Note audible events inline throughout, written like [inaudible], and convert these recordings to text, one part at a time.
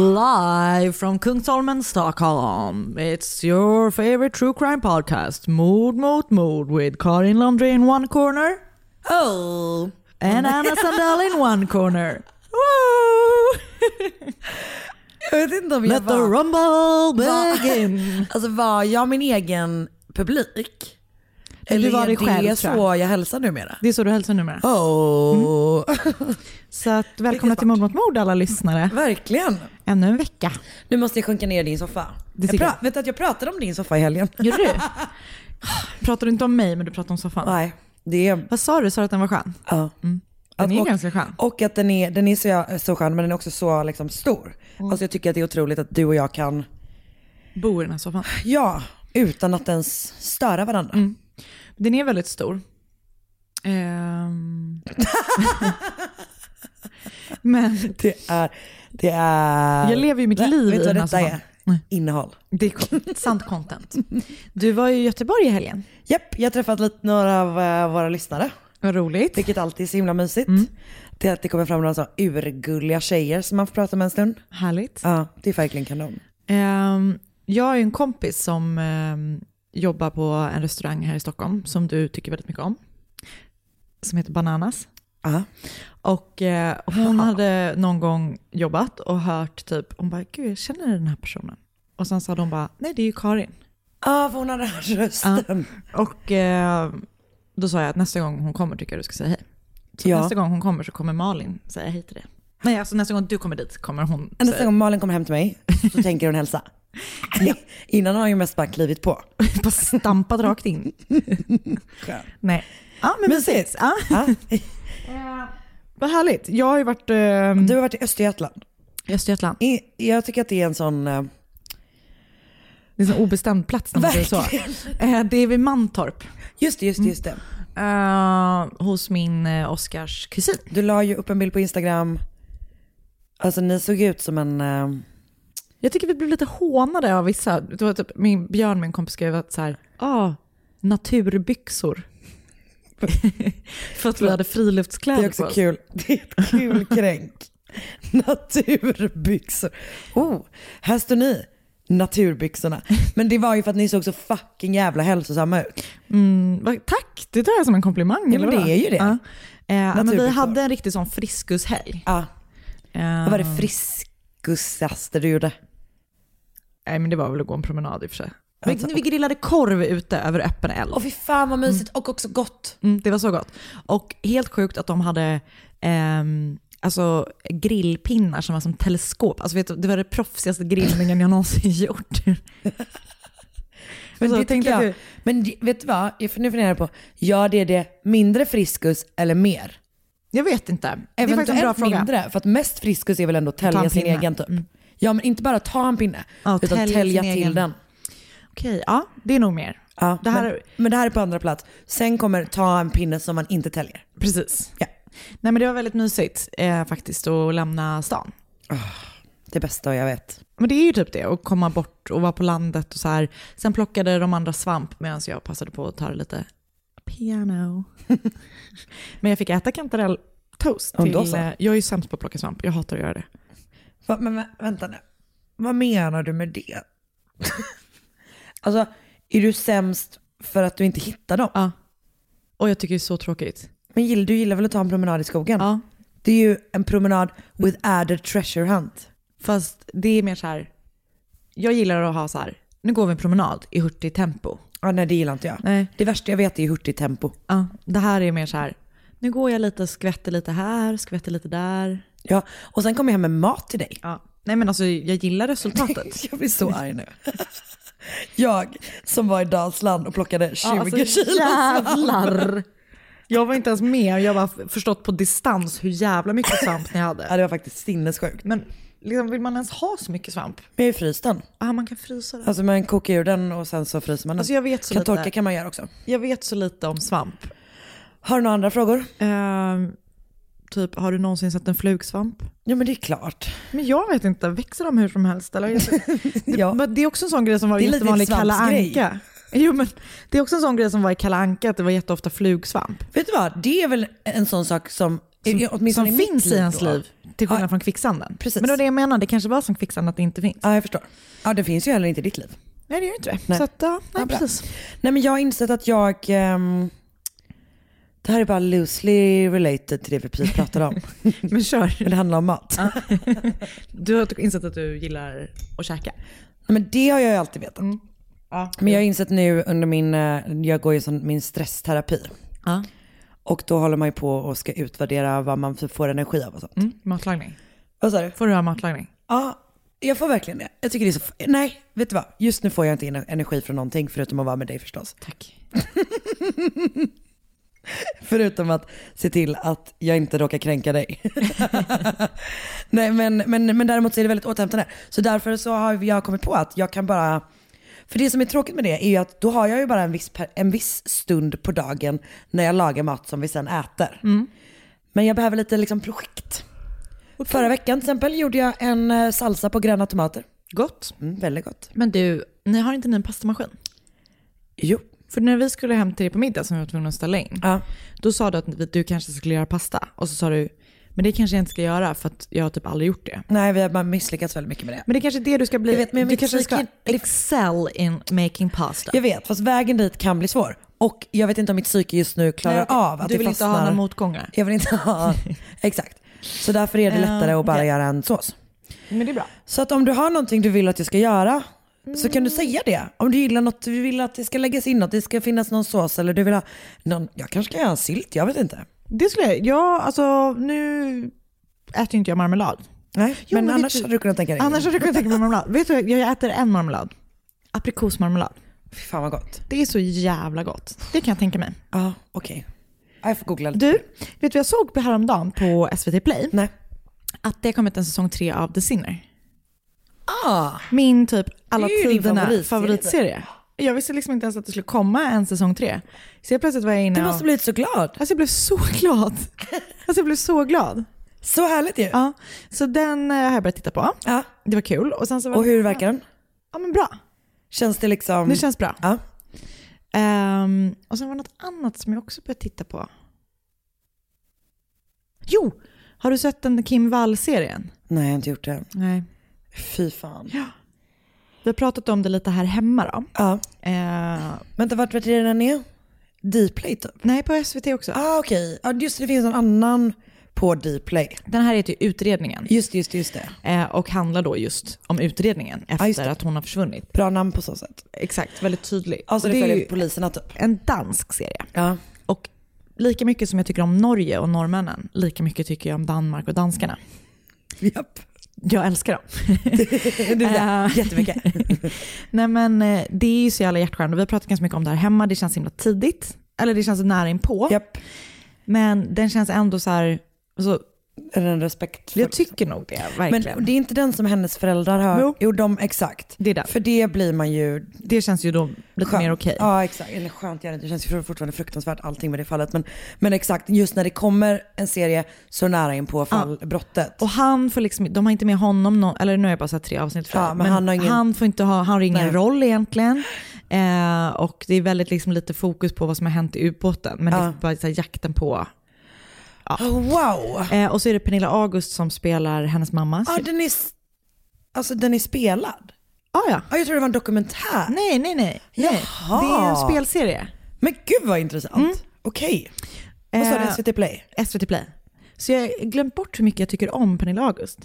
Live from Kung Kungsholmen, Stockholm. It's your favorite true crime podcast, Mood, Mood, Mood, with Karin Laundry in one corner. Oh. And Anna Sandell in one corner. Woo! [laughs] Jag vet inte om jag Let the var, rumble var, begin. [laughs] alltså var jag min egen publik? Eller Eller var är dig själv, det tror så jag. hälsar numera? Det är så du hälsar numera. Oh. Så att, välkomna till Mord mot mord alla lyssnare. Verkligen. Ännu en vecka. Nu måste jag sjunka ner i din soffa. Det Jag vet du att jag pratade om din soffa i helgen? Gjorde du? Pratar du inte om mig men du pratar om soffan? Nej, det är... Vad sa du? Sa du att den var skön? Ja. Den är och, ganska skön. Och att den är, den är så, så skön men den är också så liksom, stor. Alltså jag tycker att det är otroligt att du och jag kan, Bor i den här soffan. ja, utan att ens störa varandra. Mm. Den är väldigt stor. Ehm. [laughs] Men Det är, det är... jag lever ju mitt Nej, liv vet i den här detta är? Innehåll. Det är kon- sant content. Du var ju i Göteborg i helgen. Japp, jag har träffat lite, några av eh, våra lyssnare. Vad roligt. Vilket alltid är så himla mysigt. Mm. Det är att det kommer fram några så urgulliga tjejer som man får prata med en stund. Härligt. Ja, det är verkligen kanon. Ehm, jag har ju en kompis som ehm, jobbar på en restaurang här i Stockholm som du tycker väldigt mycket om. Som heter Bananas. Ja. Och eh, hon hade någon gång jobbat och hört typ, hon bara, gud jag känner den här personen. Och sen sa de bara, nej det är ju Karin. Ja, för hon hade hört rösten. Och eh, då sa jag att nästa gång hon kommer tycker jag du ska säga hej. Så Ja. nästa gång hon kommer så kommer Malin säga hej till dig. Nej, alltså nästa gång du kommer dit kommer hon Nästa säga, gång Malin kommer hem till mig så tänker hon hälsa. Innan har hon ju mest bara klivit på. [laughs] bara stampat rakt in. Nej. Ja, men precis. Ja. Ja. [laughs] Vad härligt. Jag har ju varit eh, Du har varit i Östergötland. Östergötland. I- Jag tycker att det är en sån... eh, Det är en sån obestämd plats när man säger så. Eh, det är vid Mantorp. Just det, just det, just det. Eh, hos min eh, Oscars kusin. Du la ju upp en bild på Instagram. Alltså ni såg ut som en... eh, Jag tycker vi blev lite hånade av vissa. Det var typ, min Björn, min kompis, skrev att så här, ah, naturbyxor. [laughs] För att vi hade Det friluftskläder är också på oss. kul. Det är ett kul [laughs] kränk. Naturbyxor. Oh, här står ni. Naturbyxorna. Men det var ju för att ni såg så fucking jävla hälsosamma ut. Mm, tack, det tar jag som en komplimang. Ja, men det är ju det. Ja. Eh, men vi hade en riktig sån friskushelg. Ja. Eh, Vad var det friskusaste du gjorde? Nej men det var väl att gå en promenad i och för sig. Vi, Alltså, vi grillade korv ute över öppen eld. Åh fy fan vad mysigt och också gott. Mm, det var så gott. Och helt sjukt att de hade ehm, alltså, grillpinnar som var som teleskop. Alltså, vet du, det var det proffsigaste grillningen jag någonsin [laughs] gjort. Men, det jag tänkte jag, att men vet du vad? Jag nu fundera på, gör det det mindre friskus eller mer? Jag vet inte. Det är faktiskt en bra Eventuellt fråga. mindre, för att mest friskus är väl ändå att tälja sin egen typ. Mm. Ja men inte bara ta en pinne, Ja, utan tälja tälja, till egen. den. Okej, ja det är nog mer. Ja, Det här- men, men det här är på andra plats. Sen kommer ta en pinne som man inte täljer. Precis. Ja. Nej men det var väldigt mysigt eh, faktiskt att lämna stan. Det bästa jag vet. Men det är ju typ det, att komma bort och vara på landet och så här. Sen plockade de andra svamp medan jag passade på att ta det lite piano. [laughs] Men jag fick äta kantarelltoast. Till, eh, jag är ju sämst på att plocka svamp, jag hatar att göra det. Va, men vä- vänta nu. Vad menar du med det? alltså, är du sämst för att du inte hittar dem? Ja. Och jag tycker det är så tråkigt. Men du gillar väl att ta en promenad i skogen? Ja. Det är ju en promenad with added treasure hunt. Fast det är mer så här. jag gillar att ha så här. nu går vi en promenad i hurtigt tempo. Ja, nej det gillar inte jag. Nej. Det värsta jag vet är ju hurtigt tempo. Ja, det här är mer så här. nu går jag lite, skvätter lite här, skvätter lite där. Ja, och sen kommer jag hem med mat till dig. Ja. Nej men alltså jag gillar resultatet. [laughs] Jag blir så [laughs] arg nu. Jag som var i Dalsland och plockade 20 Ja, alltså, kilo. Jävlar! Jag var inte ens med, jag har förstått på distans hur jävla mycket svamp ni [laughs] Ja, hade. det var faktiskt sinnessjukt. Men liksom, vill man ens ha så mycket svamp? Men jag har ju den. Ja, man kan frysa det. Alltså man kokar ur den och sen så fryser man den. Alltså jag vet så kan lite. torka kan man göra också. Jag vet så lite om svamp. Har du några andra frågor? Ehm, typ, har du någonsin sett en flugsvamp? Ja men det är klart. Men jag vet inte, växer de hur som helst? Eller? Det, [laughs] Ja. men det är också en sån grej som var jättevanlig i svampsgrej. Anka. Jo, men det är också en sån grej som var i Kalle Anka, att det var jätteofta flugsvamp. Vet du vad, det är väl en sån sak som, Som, som finns i ens liv, till skillnad Ja. från kvicksanden. Precis. Men det var det jag menade, det kanske var som kvicksand att det inte finns. Ja jag förstår. Ja det finns ju heller inte i ditt liv. Nej det gör inte det. Nej. Så att, ja, nej, Ja, precis. Nej men jag har insett att jag, ehm, det här är bara loosely related till det vi precis pratade om. [laughs] Men kör. Men det handlar om mat. [laughs] Du har insett att du gillar att käka. Nej, Men det har jag ju alltid vetat. Ja. Men jag har insett nu under min, eh, jag går ju som min stressterapi. Ja. Och då håller man ju på och ska utvärdera vad man får energi av och sånt. Mm, matlagning. Vad sa du? Får du ha matlagning? Ja, jag får verkligen det. Jag tycker det är så, nej, vet du vad? Just nu får jag inte in energi från någonting förutom att vara med dig förstås. Tack. [laughs] [laughs] Förutom att se till att jag inte råkar kränka dig. [laughs] Nej men, men, men däremot så är det väldigt återhämtande. Så därför så har jag kommit på att jag kan bara, för det som är tråkigt med det är ju att då har jag ju bara en viss, en viss stund på dagen när jag lagar mat som vi sen äter. Men jag behöver lite liksom projekt. Förra veckan till exempel gjorde jag en eh, salsa på gröna tomater. Gott. Mm, väldigt gott. Men du, ni har inte ni en pastamaskin? Jo. För när vi skulle hem till dig på middag som vi var tvungna att ställa in, Ja. då sa du att du kanske skulle göra pasta. Och så sa du, men det kanske jag inte ska göra för att jag har typ aldrig gjort det. Nej vi har bara misslyckats väldigt mycket med det. Men det är kanske är det du ska bli. Jag vet, men du kanske ska excel in making pasta. Jag vet, fast vägen dit kan bli svår. Och jag vet inte om mitt psyke just nu klarar Nej, av att du det vill inte fastnar. ha några motgångar. Jag vill inte ha, [laughs] exakt. Så därför är det lättare att bara okej. göra en sås. Men det är bra. Så att om du har någonting du vill att jag ska göra så kan du säga det. Om du gillar något, du vill att det ska läggas in något, det ska finnas någon sås eller du vill ha någon, jag kanske ska göra en sylt, jag vet inte. Det skulle jag, ja alltså nu äter inte jag marmelad. Nej, Jo, men, men annars du- hade du kunnat tänka dig. Annars hade jag kunnat tänka mig marmelad. Vet du, jag äter en marmelad. Aprikosmarmelad. Fy fan vad gott. Det är så jävla gott. Det kan jag tänka mig. Ja, okej. Ja, Jag får googla lite. Du, vet du vad jag såg på häromdagen på SVT Play? Nej. Att det har kommit en säsong tre av The Sinner. Ah, Min typ alla tiderna favoritserie. favoritserie. Jag visste liksom inte ens att det skulle komma en säsong tre. Så jag plötsligt var jag inne du och... måste blivit så glad. Alltså jag blev så glad. Alltså jag blev så glad. Så härligt ju. Ja, så den eh, har jag börjat titta på. Ja. Det var kul. Och, sen så var Och hur verkar den? Ja men bra. Känns det liksom... Det känns bra. Ja. Ehm, och sen var det något annat som jag också började titta på. Jo! Har du sett den Kim Wall-serien? Nej, jag har inte gjort det. Nej. Fy fan. Vi har pratat om det lite här hemma då. Ja. Eh, Vänta, vart vart är det den är? Dplay typ? nej, på SVT också. Ah, okej. Ja, just det, det finns en annan på Dplay. Den här heter ju Utredningen. Just det, just det, just det. Eh, och handlar då just om utredningen efter det. att hon har försvunnit. Bra namn på så sätt. Exakt, väldigt tydlig. Alltså Och det är följer ju poliserna typ. en dansk serie. Ja. Och lika mycket som jag tycker om Norge och norrmännen, lika mycket tycker jag om Danmark och danskarna. Japp. Jag älskar dem. [laughs] Det är Eh, Jättemycket. [laughs] Nej men eh, det är ju så jävla hjärtskärande. Vi har pratat ganska mycket om det här hemma. Det känns himla tidigt. Eller det känns nära inpå. Japp. Men den känns ändå så här, alltså, Är det en respekt? Jag tycker nog det, verkligen. Men det är inte den som hennes föräldrar har? Jo. jo de, exakt. Det är den. För det blir man ju det känns ju då lite skönt. mer okej. Ja exakt, eller skönt gör det. Det känns ju fortfarande fruktansvärt allting med det fallet. Men, men exakt, just när det kommer en serie så nära in på fall, brottet. Och han får liksom, de har inte med honom, nå- eller nu har jag bara sett tre avsnitt för Ja, men han har ingen- han får inte ha, han har ingen Nej. roll egentligen. Eh, och det är väldigt liksom lite fokus på vad som har hänt i ubåten. Men det Ja. är bara så här, jakten på. Oh, wow! Eh, och så är det Pernilla August som spelar hennes mamma. Ja den är, alltså den är spelad. Ah, ja. Ja, jag tror det var en dokumentär. Nej, nej, nej. Jaha. Det är en spelserie. Men gud vad intressant. Okej. Vad sa du, Eh, SVT Play? SVT Play. Så jag har glömt bort hur mycket jag tycker om Pernilla August.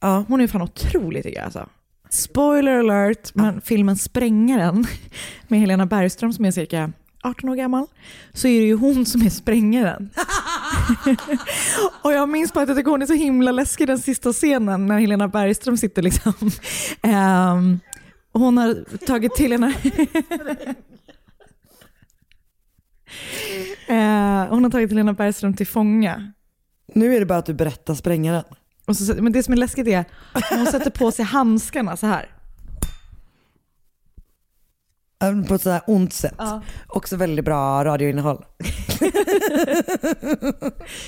Ja. Hon är fan otrolig tycker jag alltså. Spoiler alert, men filmen Sprängaren med Helena Bergström som är cirka 18 år gammal, så är det ju hon som är sprängaren. [laughs] [laughs] och jag minns bara att jag tycker hon är så himla läskig den sista scenen när Helena Bergström sitter liksom. Och hon har tagit till henne [laughs] Eh, hon har tagit Helena Bergström till fånga. Nu är det bara att du berättar sprängaren. Och så, men det som är läskigt är att hon sätter på sig handskarna så här. På ett sådär ont sätt. Ja. Också väldigt bra radioinnehåll. [laughs]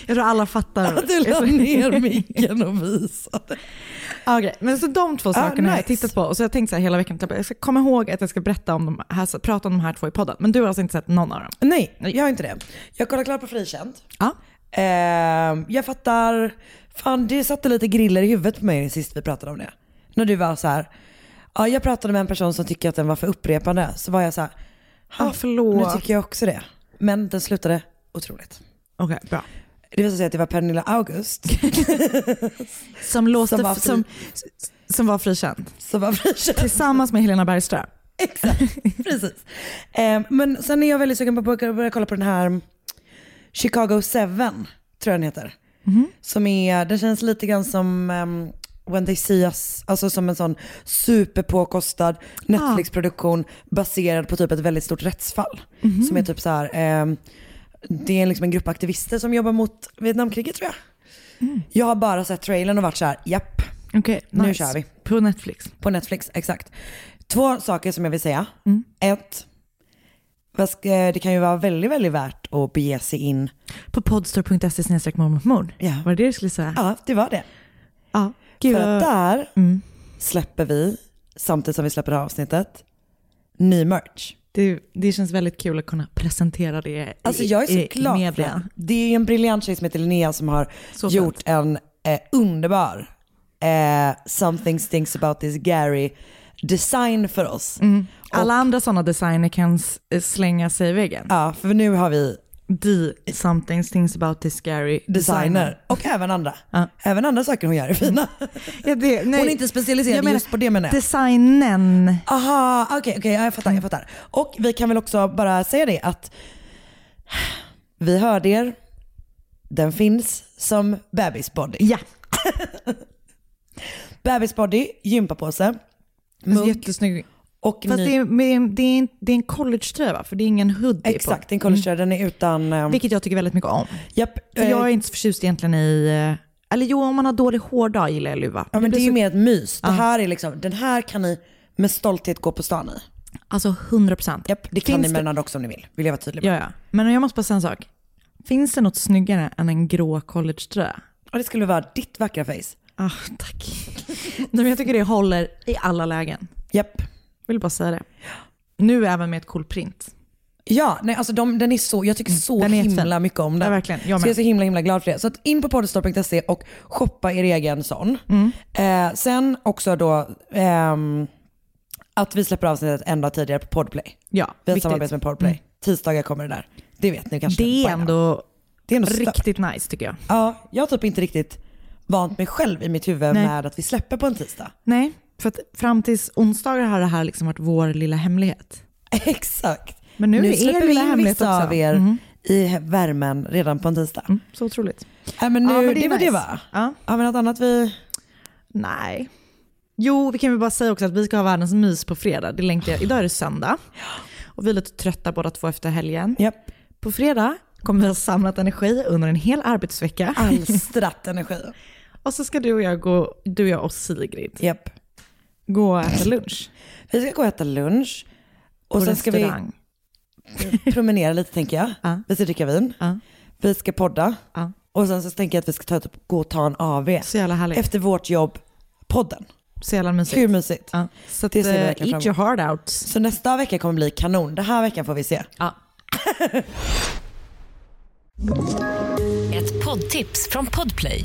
Jag tror alla fattar. Att du la [laughs] ner micken och visade. Ja, okej. Men så de två sakerna har jag nice. tittat på och så har jag tänkt så hela veckan, typ, jag ska komma ihåg att jag ska berätta om de här, prata om de här två i podden. Men du har alltså inte sett någon av dem? Nej, jag har inte det. Jag kollar klart på Frikänd. Ja. Ehm, jag fattar, fan det satte lite griller i huvudet på mig sist vi pratade om det. När du var så här. Ja jag pratade med en person som tycker att den var för upprepande. Så var jag så här, nu förlåt. tycker jag också det. Men den slutade otroligt. Okej, bra. Det visade sig att det var Pernilla August [laughs] Som, låste, Som var som, fri- som, var frikänd. som var frikänd. Tillsammans med Helena Bergström. Precis. Ehm, men sen är jag väldigt sugen på att börja kolla på den här Chicago 7, tror jag den heter. Som är, den känns lite grann som um, When They See Us, alltså som en sån superpåkostad Netflix-produktion baserad på typ ett väldigt stort rättsfall. Som är typ så här, ehm, det är liksom en grupp aktivister som jobbar mot Vietnamkriget tror jag. Jag har bara sett trailern och varit så här, japp, Nu nice. kör vi. På Netflix. på Netflix, exakt. Två saker som jag vill säga. Mm. Ett, det kan ju vara väldigt, väldigt värt att bege sig in. På podstore.se snedstreck mord mot mord. Ja. Var det det du skulle säga? Ja, det var det. Ja. Gud, För att där mm. släpper vi, samtidigt som vi släpper det här avsnittet, ny merch. det, det känns väldigt kul att kunna presentera det Alltså i, jag är så i, glad i för det. media. Det är en briljant tjej som heter Linnea som har Så gjort fint. en eh, underbar eh, Something Stinks About This Gary design för oss. Mm. Alla andra sådana designer kan s- slänga sig i väggen. Ja, för nu har vi The something things about this scary designer och även andra. Ja. Även andra saker hon gör är fina. [laughs] Ja, det, Hon är inte specialiserad jag menar just på det menar jag. Designen. Aha, okej, okej, ja, jag fattar, jag fattar. Och vi kan väl också bara säga det att [sighs] vi hörde er, den finns som bebisbody. Ja, [laughs] Bebisbody, gympapåse, alltså, mugg jättesnygg. Och Fast ny... det är, det är, en, det är en collegetröja va? För det är ingen hoodie Exakt, på. en collegetröja, den är utan... ehm, Vilket jag tycker väldigt mycket om. japp, För eh, jag är inte så förtjust egentligen i, eh, eller jo om man har dålig hårdag gillar jag luva. ja, men det blir är ju så- mer ett mys. Det Ja. här är liksom, den här kan ni med stolthet gå på stan i. Alltså 100 procent. Japp, det kan Finns ni med det- den också om ni vill. Vill jag vara tydlig med. Ja, ja. Men jag måste bara säga en sak. Finns det något snyggare än en grå collegetröja? Och det skulle vara ditt vackra face. Ah, tack. Men jag tycker det håller i alla lägen. Japp. Vill bara säga det. Nu även med ett cool print. Ja, nej alltså de, den är så, jag tycker så Mm, Den är himla mycket om den. Ja, verkligen. Jag så jag är så himla himla glad för det. Så att in på poddstore.se och shoppa er egen sån. Mm. Eh, sen också då ehm, att vi släpper avsnittet en dag tidigare på Podplay. Ja, Vi har samarbete med Podplay. Mm. Tisdagar kommer det där. Det vet ni kanske. Det är bara. ändå det är ändå stört. riktigt nice tycker jag. Ja, jag har typ inte riktigt vant mig själv i mitt huvud Nej. med att vi släpper på en tisdag. Nej, för att fram tills onsdagar har det här liksom varit vår lilla hemlighet. [laughs] Exakt. Men nu, Nu är släpper er vi in vissa också. av er Mm. i värmen redan på en tisdag. Mm, så otroligt. Nej, men nu, Ja, men det, är var det nice. va? Ja. Har vi något annat vi... Nej. Jo, vi kan väl bara säga också att vi ska ha världens mys på fredag. Det längtar jag. Idag är det söndag. Och vi är lite trötta båda två efter helgen. Japp. På fredag kommer vi ha samlat energi under en hel arbetsvecka. Alstrat energi. [laughs] Och så ska du och jag gå, du och jag och Sigrid, Japp. Gå och äta lunch. [laughs] Vi ska gå och äta lunch. Och på sen ska vi restaurang. promenera lite tänker jag. Ja. Vi ska dricka vin. Ja. Vi ska podda. Ja. Och sen så tänker jag att vi ska ta, typ, gå och ta en AV. Så jävla härligt. Efter vårt jobb, podden. Så jävla mysigt. Hur mysigt. Ja. Så att, Det ser eh, eat fram your heart out. Så nästa vecka kommer bli kanon. Den här veckan får vi se. Ja. [laughs] Ett poddtips från Podplay.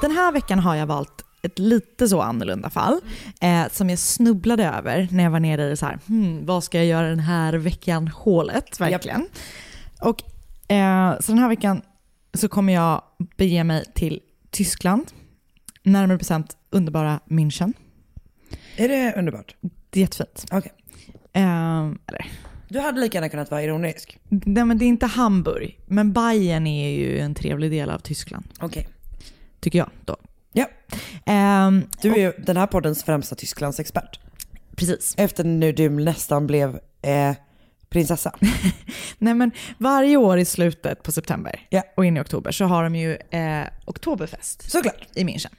Den här veckan har jag valt ett lite så annorlunda fall eh, som jag snubblade över när jag var nere i så här, hmm, vad ska jag göra den här veckan hålet verkligen. Och eh, så den här veckan så kommer jag bege mig till Tyskland, närmare bestämt underbara München. Är det underbart? Det är jättefint. Okej. Eh, Du hade lika gärna kunnat vara ironisk. nej, men det är inte Hamburg, men Bayern är ju en trevlig del av Tyskland, Okej. Tycker jag då. Ja. Ehm, Du är ju den här poddens främsta Tysklandsexpert. precis. Efter nu du nästan blev eh, prinsessa. [laughs] Nej men varje år i slutet på september Ja. och in i oktober så har de ju eh, Oktoberfest Såklart. i München.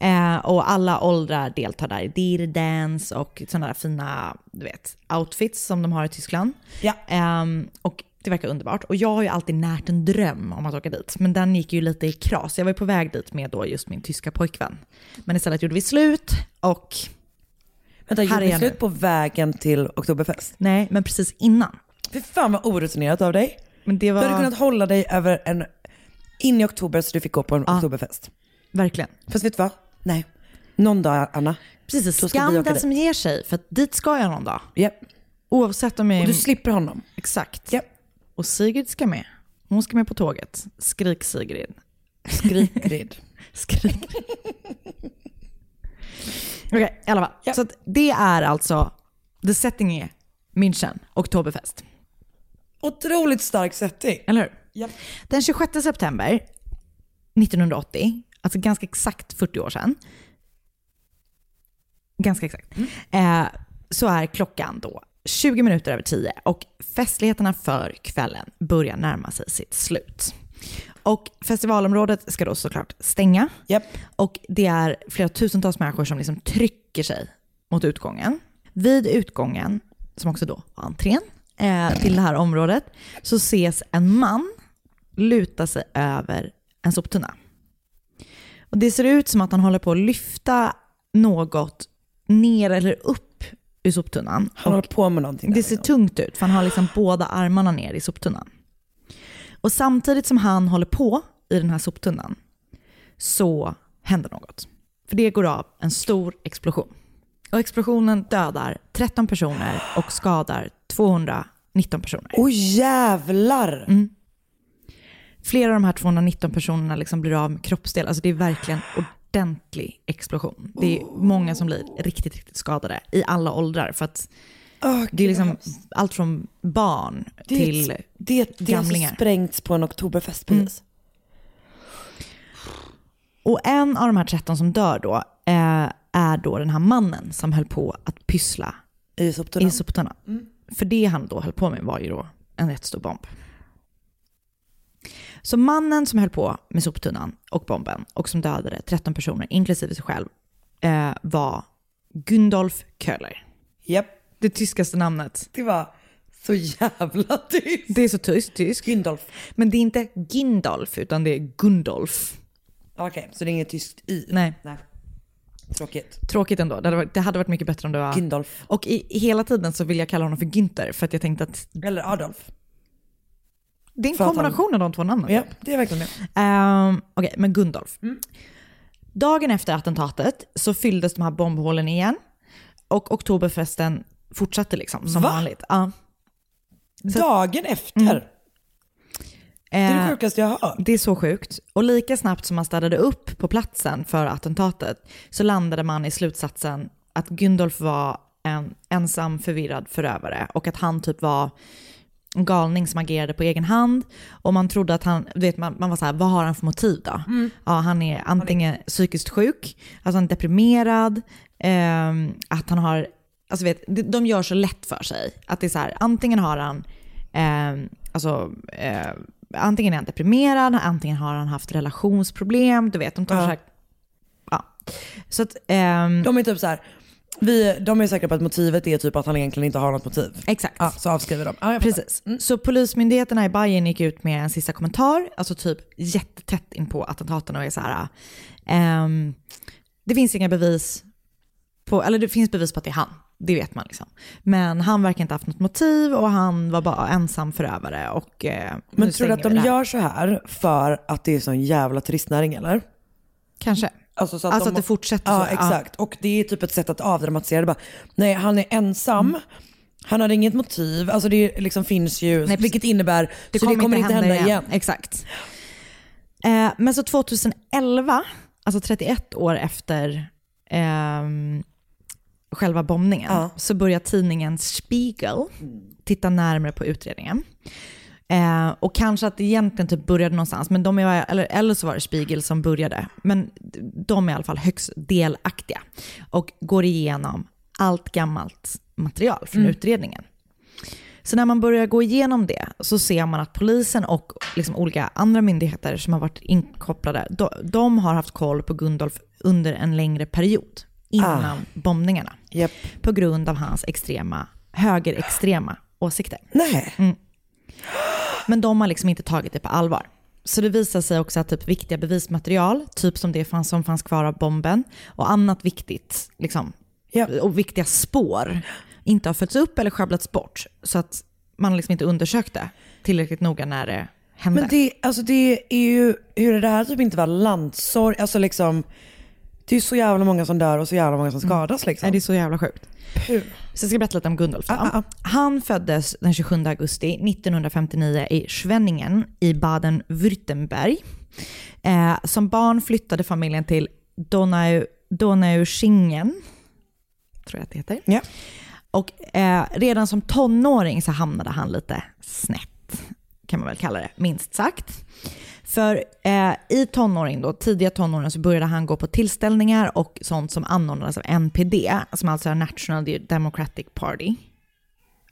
Eh, och alla åldrar deltar där i Dirr Dance och sådana där fina du vet, outfits som de har i Tyskland. Ja. Ehm, och det verkar underbart. Och jag har ju alltid närt en dröm om att åka dit. Men den gick ju lite i kras. Jag var ju på väg dit med då just min tyska pojkvän. Men istället gjorde vi slut och Vänta, gjorde ni jag slut nu. på vägen till Oktoberfest? nej, men precis innan. Fy fan vad orutinerat av dig. Men det Du hade var kunnat hålla dig över en, in i oktober så du fick gå på en Oktoberfest. verkligen. Fast vet du vad? Nej. Någon dag Anna. Precis, vi skam den som ger sig. För dit ska jag någon dag. Ja. Oavsett om jag. Och du slipper honom. Exakt. Ja. Och Sigrid ska med. Hon ska med på tåget. Skrik Sigrid. Skrikrid. Skrik. [laughs] [laughs] Okej, i alla fall. Ja. Så det är alltså, the setting är München, Oktoberfest. Otroligt stark setting. Eller hur? Ja. Den 26 september 1980, alltså ganska exakt 40 år sedan, ganska exakt, eh, så är klockan då 20 minuter över 10 och festligheterna för kvällen börjar närma sig sitt slut. Och festivalområdet ska då såklart stänga Japp. och det är flera tusentals människor som liksom trycker sig mot utgången. Vid utgången, som också då var entrén eh, till det här området, så ses en man luta sig över en soptunna. Och det ser ut som att han håller på att lyfta något ner eller upp ur soptunnan. Han håller på med någonting. Det ser inne. tungt ut för han har liksom båda armarna ner i soptunnan. Och samtidigt som han håller på i den här soptunnan så händer något. För det går av en stor explosion. Och explosionen dödar 13 personer och skadar 219 personer. Åh jävlar! Mm. Flera av de här 219 personerna liksom blir av med kroppsdelar. Alltså det är verkligen ordentlig explosion. Det är många som blir riktigt, riktigt skadade i alla åldrar. För att Åh, det är liksom allt från barn det, till... det, det har gamlingar. alltså sprängts på en Oktoberfest precis. Och en av de här 13 som dör då eh, är då den här mannen som höll på att pyssla I soptunnan. i soptunnan. För det han då höll på med var ju då en rätt stor bomb. Så mannen som höll på med soptunnan och bomben och som dödade 13 personer, inklusive sig själv, eh, var Gundolf Köhler. Japp. Det tyskaste namnet. Det var så jävla tyst. Det är så tyst, tysk. Gyndolf. Men det är inte Gindolf, utan det är Gundolf. Okej, så det är inget tyskt i? Nej, Nej. Tråkigt. tråkigt ändå. Det hade varit, det hade varit mycket bättre om det var... Gyndolf. Och i, hela tiden så vill jag kalla honom för Günther för att jag tänkte att Eller Adolf. Det är en att han- kombination av de två namnen. Ja, det är verkligen det. Um, Okej, men Gundolf. Dagen efter attentatet så fylldes de här bombhålen igen och oktoberfesten fortsatte liksom som Va? vanligt. Ja. Dagen efter. Det är det Eh, sjukaste jag har hört. Det är så sjukt. Och lika snabbt som man städade upp på platsen för attentatet så landade man i slutsatsen att Gyndolf var en ensam förvirrad förövare och att han typ var en galning som agerade på egen hand. Och man trodde att han, du vet man, man var så här, vad har han för motiv då? Ja, han är antingen psykiskt sjuk, alltså han är deprimerad, ehm, att han har, alltså vet, de- gör så lätt för sig. Att det är så här, antingen har han, ehm, alltså, eh, antingen är han deprimerad, antingen har han haft relationsproblem, du vet, de tar Ja. så här, ja. Så att, ehm, De är typ så här, vi, de är säkra på att motivet är typ att han egentligen inte har något motiv. Exakt. Ja, så avskriver de. Ja. Precis. Så polismyndigheterna i Bayern gick ut med en sista kommentar, alltså typ jättetätt in på attentaten och är så här, ehm, det finns inga bevis på, eller det finns bevis på att det är han, det vet man liksom. Men han verkar inte haft något motiv och han var bara ensam förövare och eh, Men tror du att de gör så här för att det är sån jävla turistnäring eller? Kanske. Alltså, så att, Alltså de, att det fortsätter ja, så. exakt. Och det är typ ett sätt att avdramatisera det. Bara, nej, han är ensam. Han har inget motiv. Alltså det liksom finns ju, Nej, vilket innebär, Det så det kommer inte hända igen. Exakt. Eh, men så 2011, alltså 31 år efter ehm, själva bombningen, Ja. så börjar tidningen Spiegel titta närmare på utredningen. Eh, och kanske att det egentligen typ började någonstans, men de är, eller, eller så var det Spiegel som började. Men de är i alla fall högst delaktiga och går igenom allt gammalt material från utredningen. Så när man börjar gå igenom det så ser man att polisen och liksom olika andra myndigheter som har varit inkopplade, de, de har haft koll på Gundolf under en längre period innan bombningarna. Japp. På grund av hans extrema, högerextrema åsikter. Nej. Men de har liksom inte tagit det på allvar. Så det visar sig också att typ viktiga bevismaterial, typ som det fanns, som fanns kvar av bomben, och annat viktigt, liksom, Ja. och viktiga spår, inte har följts upp eller sjabblats bort. Så att man liksom inte undersökte tillräckligt noga när det hände. Men det, alltså det är ju, hur det här typ inte var landssorg, alltså liksom, det är ju så jävla många som dör och så jävla många som skadas liksom. Nej, det är så jävla sjukt. Puh. Så jag ska berätta lite om Gundolf. då. Ah, ah, Han föddes den 27 augusti 1959 i Schwenningen i Baden-Württemberg. Eh, som barn flyttade familjen till Donau, Donaueschingen, tror jag att det heter. Ja. Och eh, redan som tonåring så hamnade han lite snett, kan man väl kalla det, minst sagt. För eh, i tonåring då, tidiga tonåren så började han gå på tillställningar och sånt som anordnades av NPD, som alltså är National Democratic Party.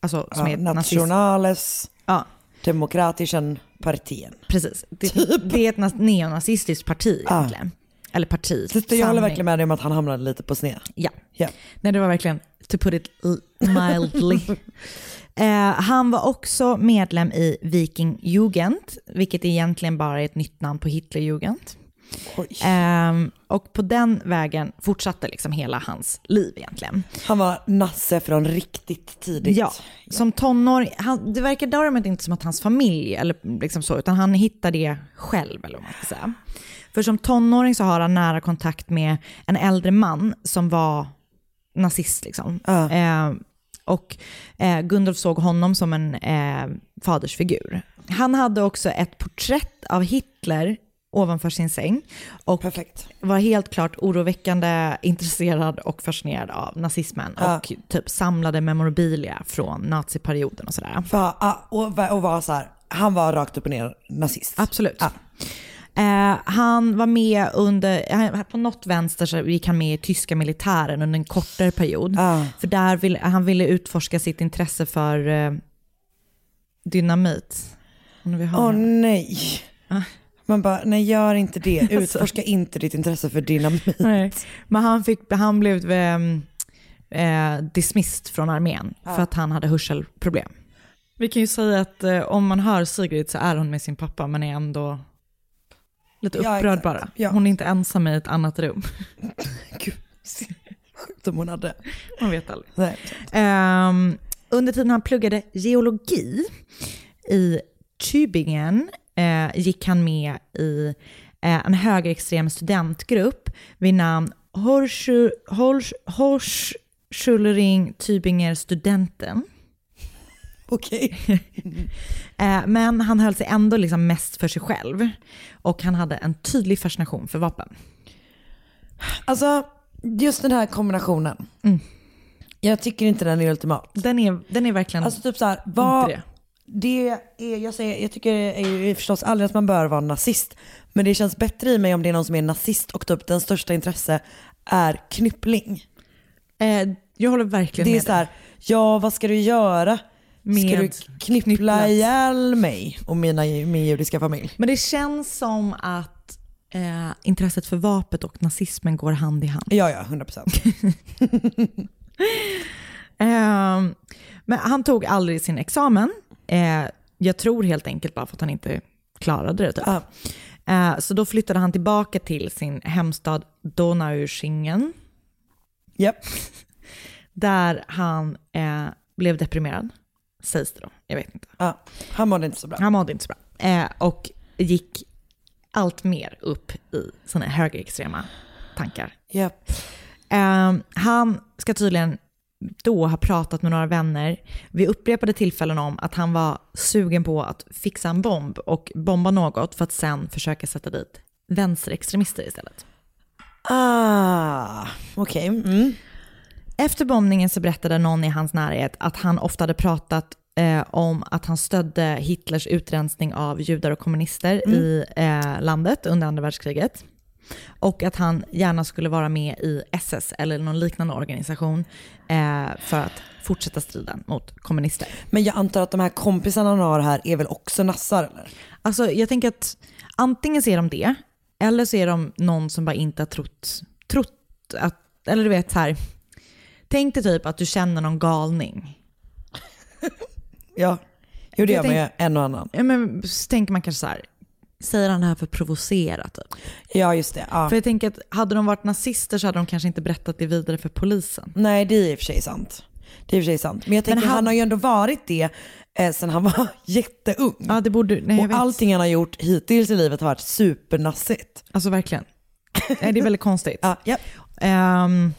Alltså som Ja, är. Nationales Ja, Demokratischen Partien. precis. Det, [laughs] det är ett neonazistiskt parti egentligen. Eller parti. Så jag håller verkligen med dig om att han hamnade lite på sned. Ja. Ja. Nej, det var verkligen, to put it mildly. [laughs] eh, han var också medlem i Vikingjugend, vilket egentligen bara är ett nytt namn på Hitlerjugend. Ehm, och på den vägen fortsatte liksom hela hans liv egentligen. Han var nasse från riktigt tidigt. Ja, som tonåring, han, det verkar däremot inte som att hans familj, eller liksom så, utan han hittar det själv, eller vad man ska säga. För som tonåring så har han nära kontakt med en äldre man som var nazist. Liksom. Ja. Eh, och eh, Gundolf såg honom som en eh, fadersfigur. Han hade också ett porträtt av Hitler ovanför sin säng och Perfekt. var helt klart oroväckande intresserad och fascinerad av nazismen Ja. och typ samlade memorabilia från naziperioden och sådär. För, ja, och, va- och var så här, han var rakt upp och ner nazist. Absolut. Ja. Eh, han var med under, på något vänster så gick han med i tyska militären under en kortare period. Ja. För där ville, han ville utforska sitt intresse för eh, dynamit. Åh den. nej. Ah. Man bara, nej gör inte det. [laughs] Utforska inte ditt intresse för dynamit. Nej. Men han, fick, han blev eh, eh, dismissed från armén för att han hade hörselproblem. Vi kan ju säga att eh, om man hör Sigrid så är hon med sin pappa men är ändå lite Ja, upprörd exakt. bara. Ja. Hon är inte ensam i ett annat rum. [laughs] Gud, sjukt om hon hade. Man vet aldrig. Nej. Ehm, under tiden han pluggade geologi i Tübingen eh, gick han med i eh, en högerextrem studentgrupp vid namn Horschu- Horsch- Hochschulring Tübinger Studenten. [laughs] Okej. Eh, Men han höll sig ändå liksom mest för sig själv. Och han hade en tydlig fascination för vapen. Alltså, just den här kombinationen. Jag tycker inte den är ultimat. Den är, den är verkligen Alltså typ såhär, vad... det. Det är, jag, säger, jag tycker det är ju förstås aldrig att man bör vara nazist. Men det känns bättre i mig om det är någon som är nazist och typ den största intresse är knyppling. Eh, jag håller verkligen Det är med så här, ja vad ska du göra? Ska Med du knyppla knypplat. ihjäl mig och mina, min judiska familj? Men det känns som att eh, intresset för vapnet och nazismen går hand i hand. Ja, ja, 100%. [laughs] Eh, men han tog aldrig sin examen. Eh, jag tror helt enkelt bara för att han inte klarade det. Typ. Eh, så då flyttade han tillbaka till sin hemstad Donaueschingen. Japp. [laughs] Där han eh, blev deprimerad, sägs det då. Jag vet inte. Ja, han mådde inte så bra. Han mådde inte så bra. Eh, och gick allt mer upp i sina högerextrema tankar. Japp. Eh, han ska tydligen då ha pratat med några vänner vid upprepade tillfällen om att han var sugen på att fixa en bomb och bomba något för att sen försöka sätta dit vänsterextremister istället. Ah, okej. Mm. Efter bombningen så berättade någon i hans närhet att han ofta hade pratat eh, om att han stödde Hitlers utrensning av judar och kommunister i eh, landet under andra världskriget. Och att han gärna skulle vara med i SS eller någon liknande organisation eh, för att fortsätta striden mot kommunister. Men jag antar att de här kompisarna han har här är väl också nassar eller? Alltså jag tänker att antingen ser de det, eller så är de någon som bara inte har trott, trott att, eller du vet så här, tänk dig typ att du känner någon galning. Ja, jo det Jag tänk- ju en och annan. Ja, men så tänker man kanske så här, säger han det här för att provocera typ? Ja just det. Ja. För jag tänker att hade de varit nazister så hade de kanske inte berättat det vidare för polisen. Nej det är i och för sig sant. Det är i och för sig sant. Men jag tänker han- han... har ju ändå varit det eh, sen han var [laughs] jätteung. Ja det borde, nej jag och allting han har gjort hittills i livet har varit supernassigt. Alltså verkligen. Nej, det är väldigt konstigt. [laughs] Ja, ja. Nej,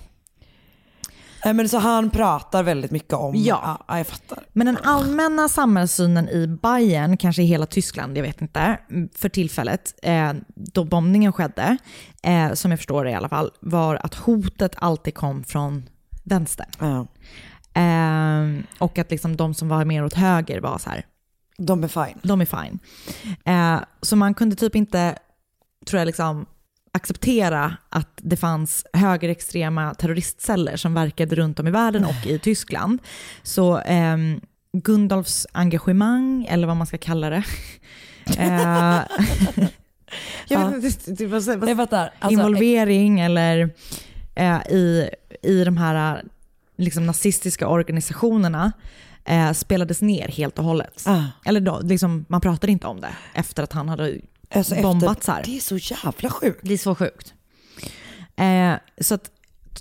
men så han pratar väldigt mycket om, Ja. ja jag fattar. Men den allmänna samhällssynen i Bayern, kanske i hela Tyskland, jag vet inte, för tillfället, eh, då bombningen skedde, eh, som jag förstår det i alla fall, var att hotet alltid kom från vänster. Ja. Eh, och att liksom de som var mer åt höger var så här, De är fine. de är fine. Eh, så man kunde typ inte, tror jag, liksom acceptera att det fanns högerextrema terroristceller som verkade runt om i världen och i Tyskland. Så eh, Gundolfs engagemang, eller vad man ska kalla det, [laughs] eh, Jag fattar. Alltså, involvering eller eh, i, i de här liksom, nazistiska organisationerna eh, spelades ner helt och hållet. Ah. Eller då, liksom, man pratade inte om det efter att han hade alltså, efter- bombats här. Det är så jävla sjukt. Det är så sjukt. Eh, så att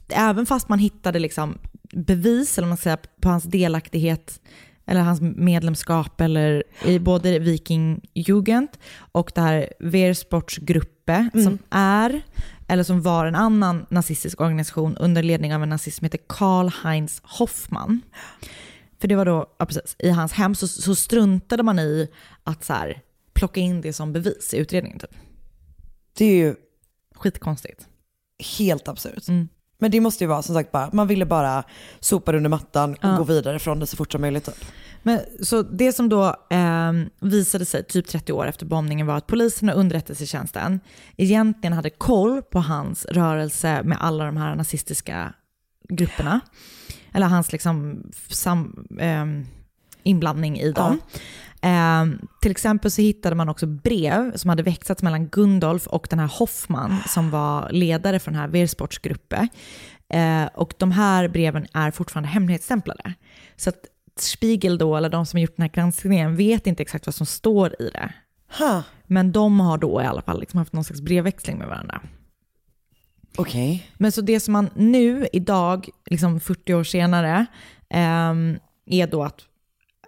även fast man hittade liksom bevis, eller man ska säga, på hans delaktighet eller hans medlemskap eller i både Viking Jugend och det här Wehrsportsgruppe som är, eller som var en annan nazistisk organisation under ledning av en nazist som heter Karl-Heinz Hoffmann. För det var då, ja, precis, i hans hem så, så struntade man i att så här, plocka in det som bevis i utredningen. Typ. Det är ju Skitkonstigt. helt absurt. Mm. Men det måste ju vara som sagt bara, man ville bara sopa det under mattan och Ja. gå vidare från det så fort som möjligt. Typ. Men, så det som då eh, visade sig typ 30 år efter bombningen var att polisen och underrättelsetjänsten egentligen hade koll på hans rörelse med alla de här nazistiska grupperna. Eller hans liksom sam, ehm, inblandning i dem. Ehm, till exempel så hittade man också brev som hade växlats mellan Gundolf och den här Hoffman som var ledare för den här Wehrsportsgruppen. Eh, och de här breven är fortfarande hemligstämplade. Så att Spiegel då, eller de som har gjort den här granskningen, vet inte exakt vad som står i det. Ha, Men de har då i alla fall liksom haft någon slags brevväxling med varandra. okej. Men så det som man nu, idag, liksom 40 år senare, ehm, är då att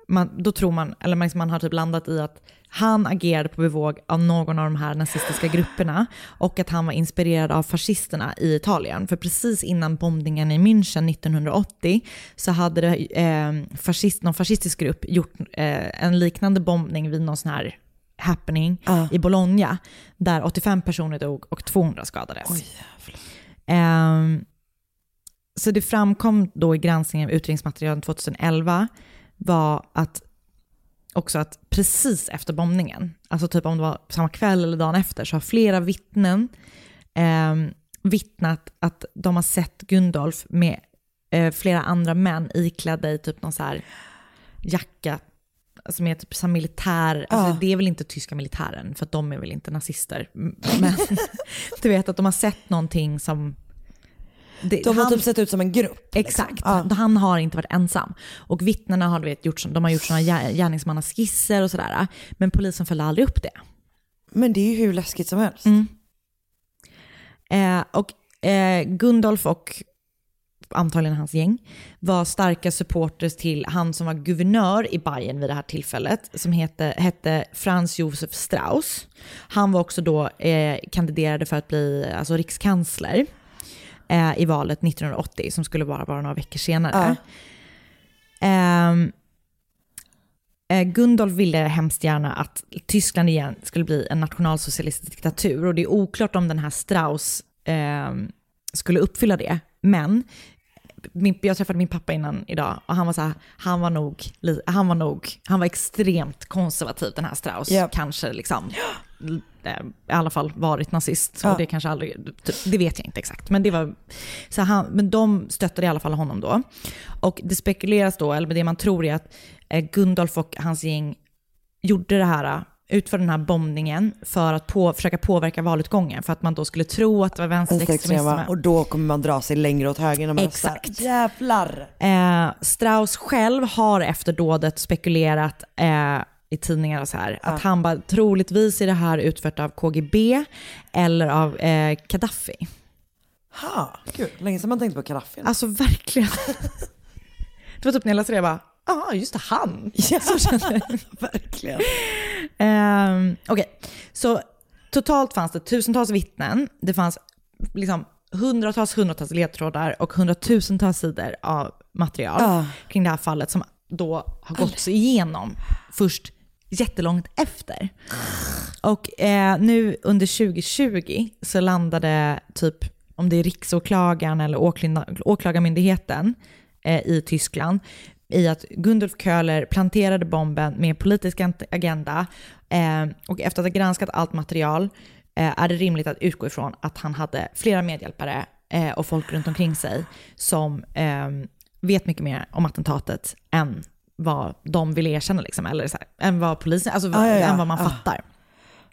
man, då tror man, eller man, man har typ landat i att han agerade på bevåg av någon av de här nazistiska grupperna och att han var inspirerad av fascisterna i Italien. För precis innan bombningen i München 1980 så hade det, eh, fascist, någon fascistisk grupp gjort eh, en liknande bombning vid någon sån här happening Ja. i Bologna där 85 personer dog och 200 skadades. Ehm, så det framkom då i granskningen av utredningsmaterialen 2011 var att också att precis efter bombningen, alltså typ om det var samma kväll eller dagen efter, så har flera vittnen eh, vittnat att de har sett Gundolf med eh, flera andra män iklädda i typ någon så här jacka som är typ som militär, alltså Ja. det är väl inte tyska militären för att de är väl inte nazister. Men [laughs] du vet att de har sett någonting som... Det, De har han- typ sett ut som en grupp. Exakt. Ja. Han har inte varit ensam. Och vittnena har, du vet, gjort, som- de har gjort sådana gär- gärningsmannaskisser och sådär. Men polisen följde aldrig upp det. Men det är ju hur läskigt som helst. Mm. Eh, och eh, Gundolf och antagligen hans gäng var starka supporters till han som var guvernör i Bayern vid det här tillfället, som hette, hette Franz Josef Strauss. Han var också då eh, kandiderade för att bli alltså, rikskansler eh, i valet 1980, som skulle vara bara några veckor senare. Ehm, eh, Gundolf ville hemskt gärna att Tyskland igen skulle bli en nationalsocialistisk diktatur och det är oklart om den här Strauss ehm, skulle uppfylla det. Men min, jag träffade min pappa innan idag och han var så här, han var nog, han var nog, han var extremt konservativ den här Strauss, Japp. kanske liksom, eh, i alla fall varit nazist. Ja. Och det kanske aldrig, det vet jag inte exakt. Men, det var, så han, men de stöttade i alla fall honom då. Och det spekuleras då, eller det man tror är att eh, Gundolf och hans gäng gjorde det här, utförde den här bombningen för att på, försöka påverka valutgången. För att man då skulle tro att det var vänsterextremism. Och då kommer man dra sig längre åt höger när man Exakt. röstar. Jävlar. Eh, Strauss själv har efter dådet spekulerat eh, i tidningar och så här, att han bara troligtvis är det här utfört av KGB eller av eh, Gaddafi. Ha, gud, länge sedan man tänkte på Gaddafi. Alltså verkligen. Det var typ när jag läste det, jag bara, ja just det, han. Ja, Så kände jag. [laughs] verkligen. Ehm, Okej, så totalt fanns det tusentals vittnen. Det fanns liksom hundratals, hundratals ledtrådar och hundratusentals sidor av material Ja. kring det här fallet som då har gått sig igenom först jättelångt efter. Och eh, nu under 2020 så landade typ, om det är riksåklagaren eller åklagarmyndigheten eh, i Tyskland, i att Gundulf Köhler planterade bomben med politisk agenda eh, och efter att ha granskat allt material eh, är det rimligt att utgå ifrån att han hade flera medhjälpare eh, och folk runt omkring sig som eh, vet mycket mer om attentatet än vad de vill erkänna, liksom, eller så här, än vad polisen, alltså Ja, ja, ja. än vad man Ja. fattar.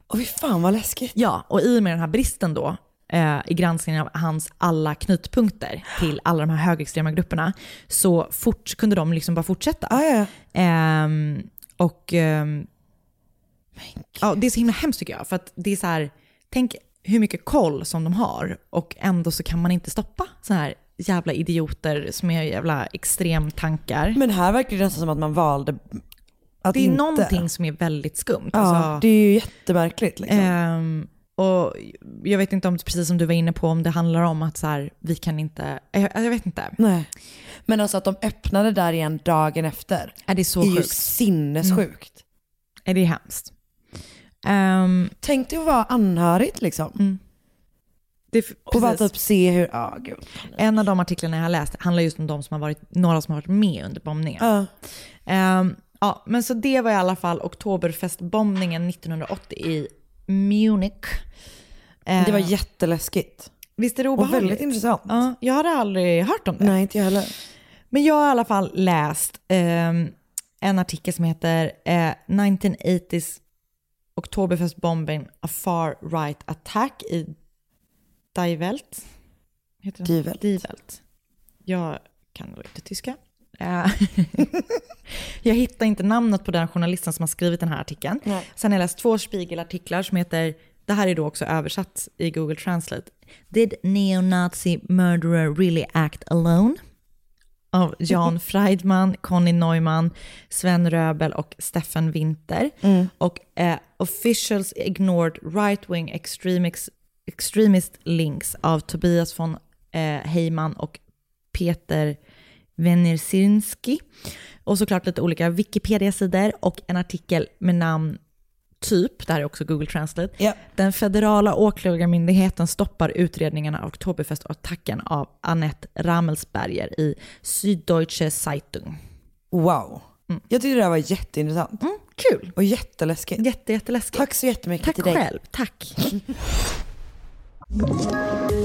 Och fy fan vad läskigt. Ja, och i och med den här bristen då eh, i granskningen av hans alla knutpunkter till alla de här högerextrema grupperna så fort, kunde de liksom bara fortsätta. Ja, ja. Ehm, och ehm, ja, det är så himla hemskt tycker jag, för att det är så här, tänk hur mycket koll som de har och ändå så kan man inte stoppa så här jävla idioter som är jävla extremtankar. Men här verkar det nästan som att man valde att det är inte. någonting som är väldigt skumt. Ja, Alltså, det är ju jättemärkligt. Liksom. Ehm, och jag vet inte om, precis som du var inne på, om det handlar om att så här, vi kan inte, jag, jag vet inte. Nej. Men alltså att de öppnade där igen dagen efter. Är det så är ju sjukt? sinnessjukt. Är det hemskt? Ehm, Tänk dig att vara anhörigt liksom. Mm. Det, Och bara typ se hur, ja gud. En av de artiklarna jag har läst handlar just om de som har varit, några som har varit med under bombningen. Ja. Ehm, ja, men så det var i alla fall oktoberfestbombningen 1980 i Munich. Det var Ehm, jätteläskigt. Visst är det Och obehagligt? väldigt intressant. Ja, jag hade aldrig hört om det. Nej, inte jag heller. Men jag har i alla fall läst ehm, en artikel som heter eh, 1980s Oktoberfest bombing a far right attack i Die Welt. Heter den? Die Welt. Jag kan då inte tyska. Eh, [laughs] jag hittar inte namnet på den journalisten som har skrivit den här artikeln. Nej. Sen har jag läst två Spiegel-artiklar som heter, det här är då också översatt i Google Translate. Did neo-Nazi murderer really act alone? av Jan [laughs] Freidman, Conny Neumann, Sven Röbel och Steffen Winter. Och eh, Officials Ignored Right-Wing extremist, extremist Links av Tobias von eh, Heyman och Peter Weniersinski. Och såklart lite olika Wikipedia-sidor och en artikel med namn typ, det här är också Google Translate, Ja. den federala åklagarmyndigheten stoppar utredningarna av Oktoberfestattacken av Annette Rammelsberger i Süddeutsche Zeitung. Wow. Jag tyckte det här var jätteintressant. Mm, kul! Och jätteläskigt. Jätte, jätteläskigt. Tack så jättemycket Tack till dig. själv. Tack. [laughs] Thank you.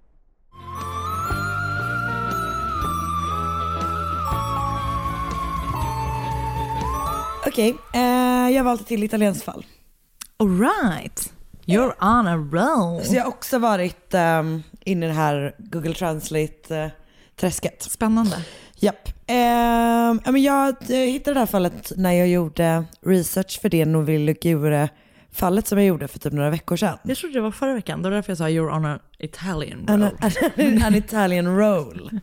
Okej, eh, jag ett till italienskt fall. All right. You're on a roll. Så jag har också varit um, inne i det här Google Translate-träsket. Spännande. Japp. Ja, men jag eh, hittade det här fallet när jag gjorde research för det Novillo Ligure-fallet som jag gjorde för typ några veckor sedan. Jag trodde det var förra veckan. Det var därför jag sa you're on a Italian An, roll. an, [laughs] an Italian roll.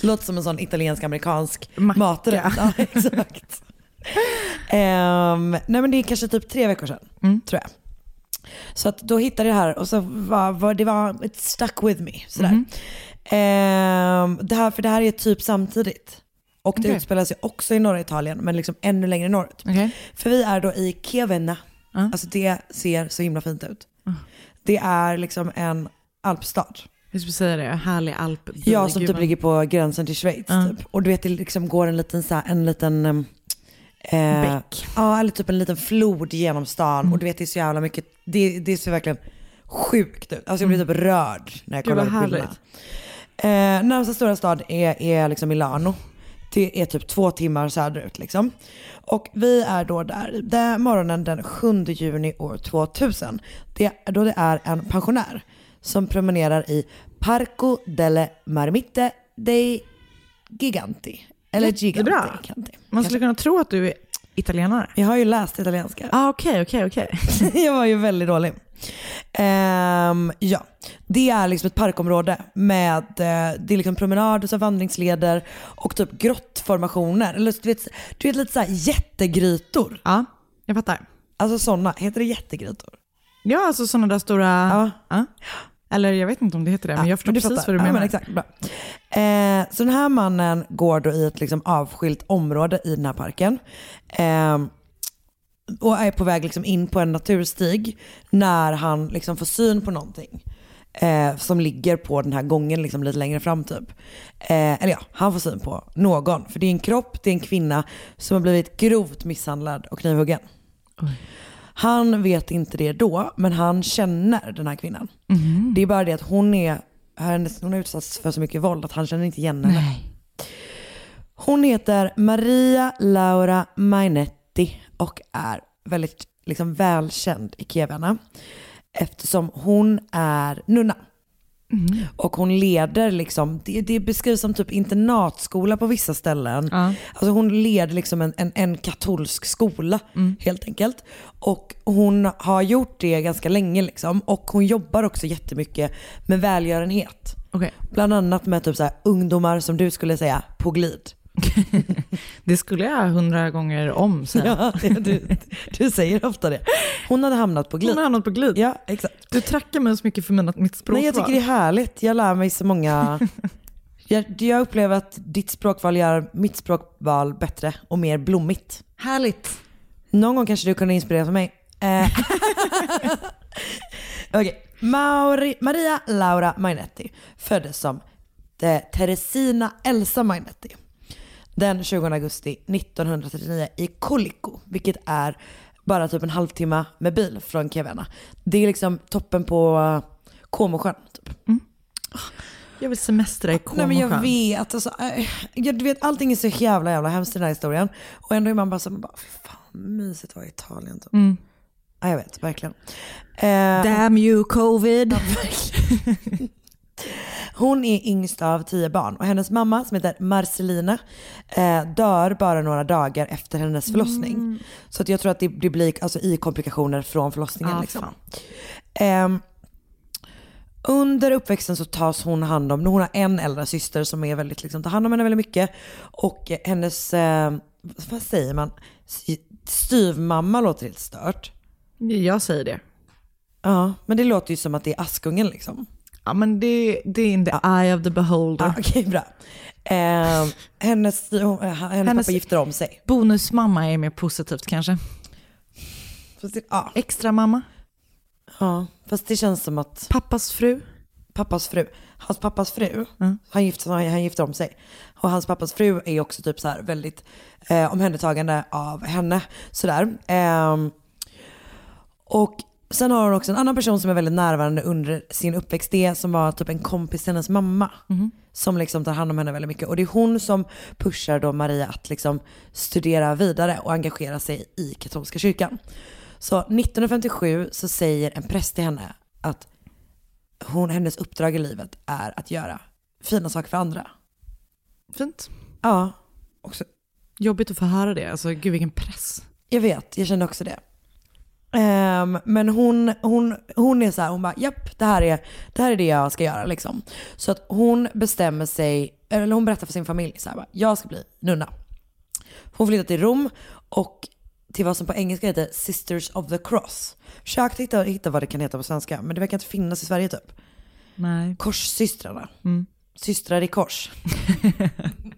Det låter som en sån italiensk-amerikansk maträtt. Ja, [laughs] exakt. Ehm, nej men det är kanske typ tre veckor sedan, tror jag. Så att då hittade jag det här och så var, var det var, it stuck with me. Sådär. Ehm, det här, för det här är typ samtidigt. Och det Okej. utspelar sig också i norra Italien, men liksom ännu längre norrut. Okej. För vi är då i Chiavenna. Ja. Alltså det ser så himla fint ut. Det är liksom en alpstad. Jag skulle säga det, härlig alp. Ja, som typ ligger på gränsen till Schweiz. Ja. Typ. Och du vet, det liksom går en liten, så här, en liten ehm, eh, Bäck. Ja, eller typ en liten flod genom stan. Mm. Och du vet, det är så jävla mycket, det, det ser verkligen sjukt ut. Alltså jag blir typ rörd när jag Mm. Kollar på bilderna. Eh, närmsta stora stad är, är liksom Milano. Det är typ två timmar söderut liksom. Och vi är då där, det är morgonen den 7 juni år 2000. Det, då det är en pensionär som promenerar i Parco delle Marmite dei Giganti. Eller. Giganti. Giganti. Man skulle kunna tro att du är italienare. Jag har ju läst italienska. Ah, Okej, okej, okej. [laughs] jag var ju väldigt dålig. Ehm, ja, det är liksom ett parkområde med eh, det är liksom promenader, så vandringsleder och typ grottformationer. Eller du vet, du vet lite såhär jättegrytor. Ja, jag fattar. Alltså sådana, heter det jättegrytor? Ja, alltså sådana där stora... Ja. Ja. Eller jag vet inte om det heter det, men jag förstår du precis fattar. vad du ja, menar. Men exakt, bra. Eh, så den här mannen går då i ett liksom avskilt område i den här parken. Eh, och är på väg liksom in på en naturstig när han liksom får syn på någonting. Eh, som ligger på den här gången liksom lite längre fram typ. Eh, eller ja, han får syn på någon. För det är en kropp, det är en kvinna som har blivit grovt misshandlad och knivhuggen. Han vet inte det då, men han känner den här kvinnan. Det är bara det att hon är hennes- hon har utsatts för så mycket våld att han känner inte igen henne. Nej. Hon heter Maria Laura Mainetti och är väldigt liksom, välkänd i Kievarna eftersom hon är nunna. Och hon leder, liksom, det, det beskrivs som typ internatskola på vissa ställen. Ja. Alltså hon leder liksom en, en, en katolsk skola helt enkelt. Och hon har gjort det ganska länge liksom. Och hon jobbar också jättemycket med välgörenhet. Okej. Bland annat med typ så här, ungdomar som du skulle säga på glid. [laughs] Det skulle jag hundra gånger om säga. Ja, du, du säger ofta det. Hon hade hamnat på glid. Hon har hamnat på glid. Ja, exakt. Du tackar mig så mycket för mina, mitt språkval. Nej, jag tycker det är härligt. Jag lär mig så många... [laughs] Jag, jag upplever att ditt språkval gör mitt språkval bättre och mer blommigt. Härligt. Någon gång kanske du kunde inspirera mig. Eh. [laughs] Okej. Mauri, Maria Laura Mainetti föddes som eh, Teresina Elsa Mainetti den 20 augusti 1939 i Colico, vilket är bara typ en halvtimme med bil från Kevena. Det är liksom toppen på eh, Comosjön. Typ. Jag vill semestra i Nej men jag Comosjön. vet, alltså, äh, jag, du vet allting är så jävla jävla hemskt i den här historien. Och ändå är man bara så, man bara, fan mysigt att vara i Italien. Typ. Mm. Ja, jag vet, verkligen. Eh, Damn you covid. [laughs] Hon är yngst av tio barn och hennes mamma som heter Marcelina eh, dör bara några dagar efter hennes förlossning. Mm. Så att jag tror att det, det blir alltså, i komplikationer från förlossningen. Ah, liksom. Ehm, under uppväxten så tas hon hand om, hon har en äldre syster som är väldigt, liksom, tar hand om henne väldigt mycket. Och eh, hennes, eh, vad säger man, styvmamma låter lite stört. Jag säger det. Ja, men det låter ju som att det är Askungen liksom. Ja men det, det är in the eye of the beholder. Ja, Okej, bra. Eh, hennes, hon, eh, hennes, Hennes- pappa gifter om sig. Bonusmamma är mer positivt kanske. Fast det, ja, Extra mamma. ja, fast det känns som att Pappas fru. pappas fru, hans pappas fru, Mm. han, gifter, han, gifter om sig. Och hans pappas fru är också typ så här väldigt eh, omhändertagande av henne. Sådär. Ehm, och sen har hon också en annan person som är väldigt närvarande under sin uppväxt. Det som var typ en kompis till hennes mamma. Som liksom tar hand om henne väldigt mycket. Och det är hon som pushar då Maria att liksom studera vidare och engagera sig i katolska kyrkan. Så 1957 så säger en präst till henne att hon, hennes uppdrag i livet är att göra fina saker för andra. Fint. Ja, också, Jobbigt att få höra det. Alltså gud vilken press. jag vet, jag kände också det. Ehm, men hon, hon, hon är så här, hon bara, japp, det här, är, det här är det jag ska göra liksom. Så att hon bestämmer sig, eller hon berättar för sin familj så här, bara, jag ska bli nunna. Hon flyttar till Rom och till vad som på engelska heter Sisters of the Cross. Försökte hitta, hitta vad det kan heta på svenska, men det verkar inte finnas i Sverige typ. Nej. Korssystrarna. Mm. Systrar i kors. [laughs]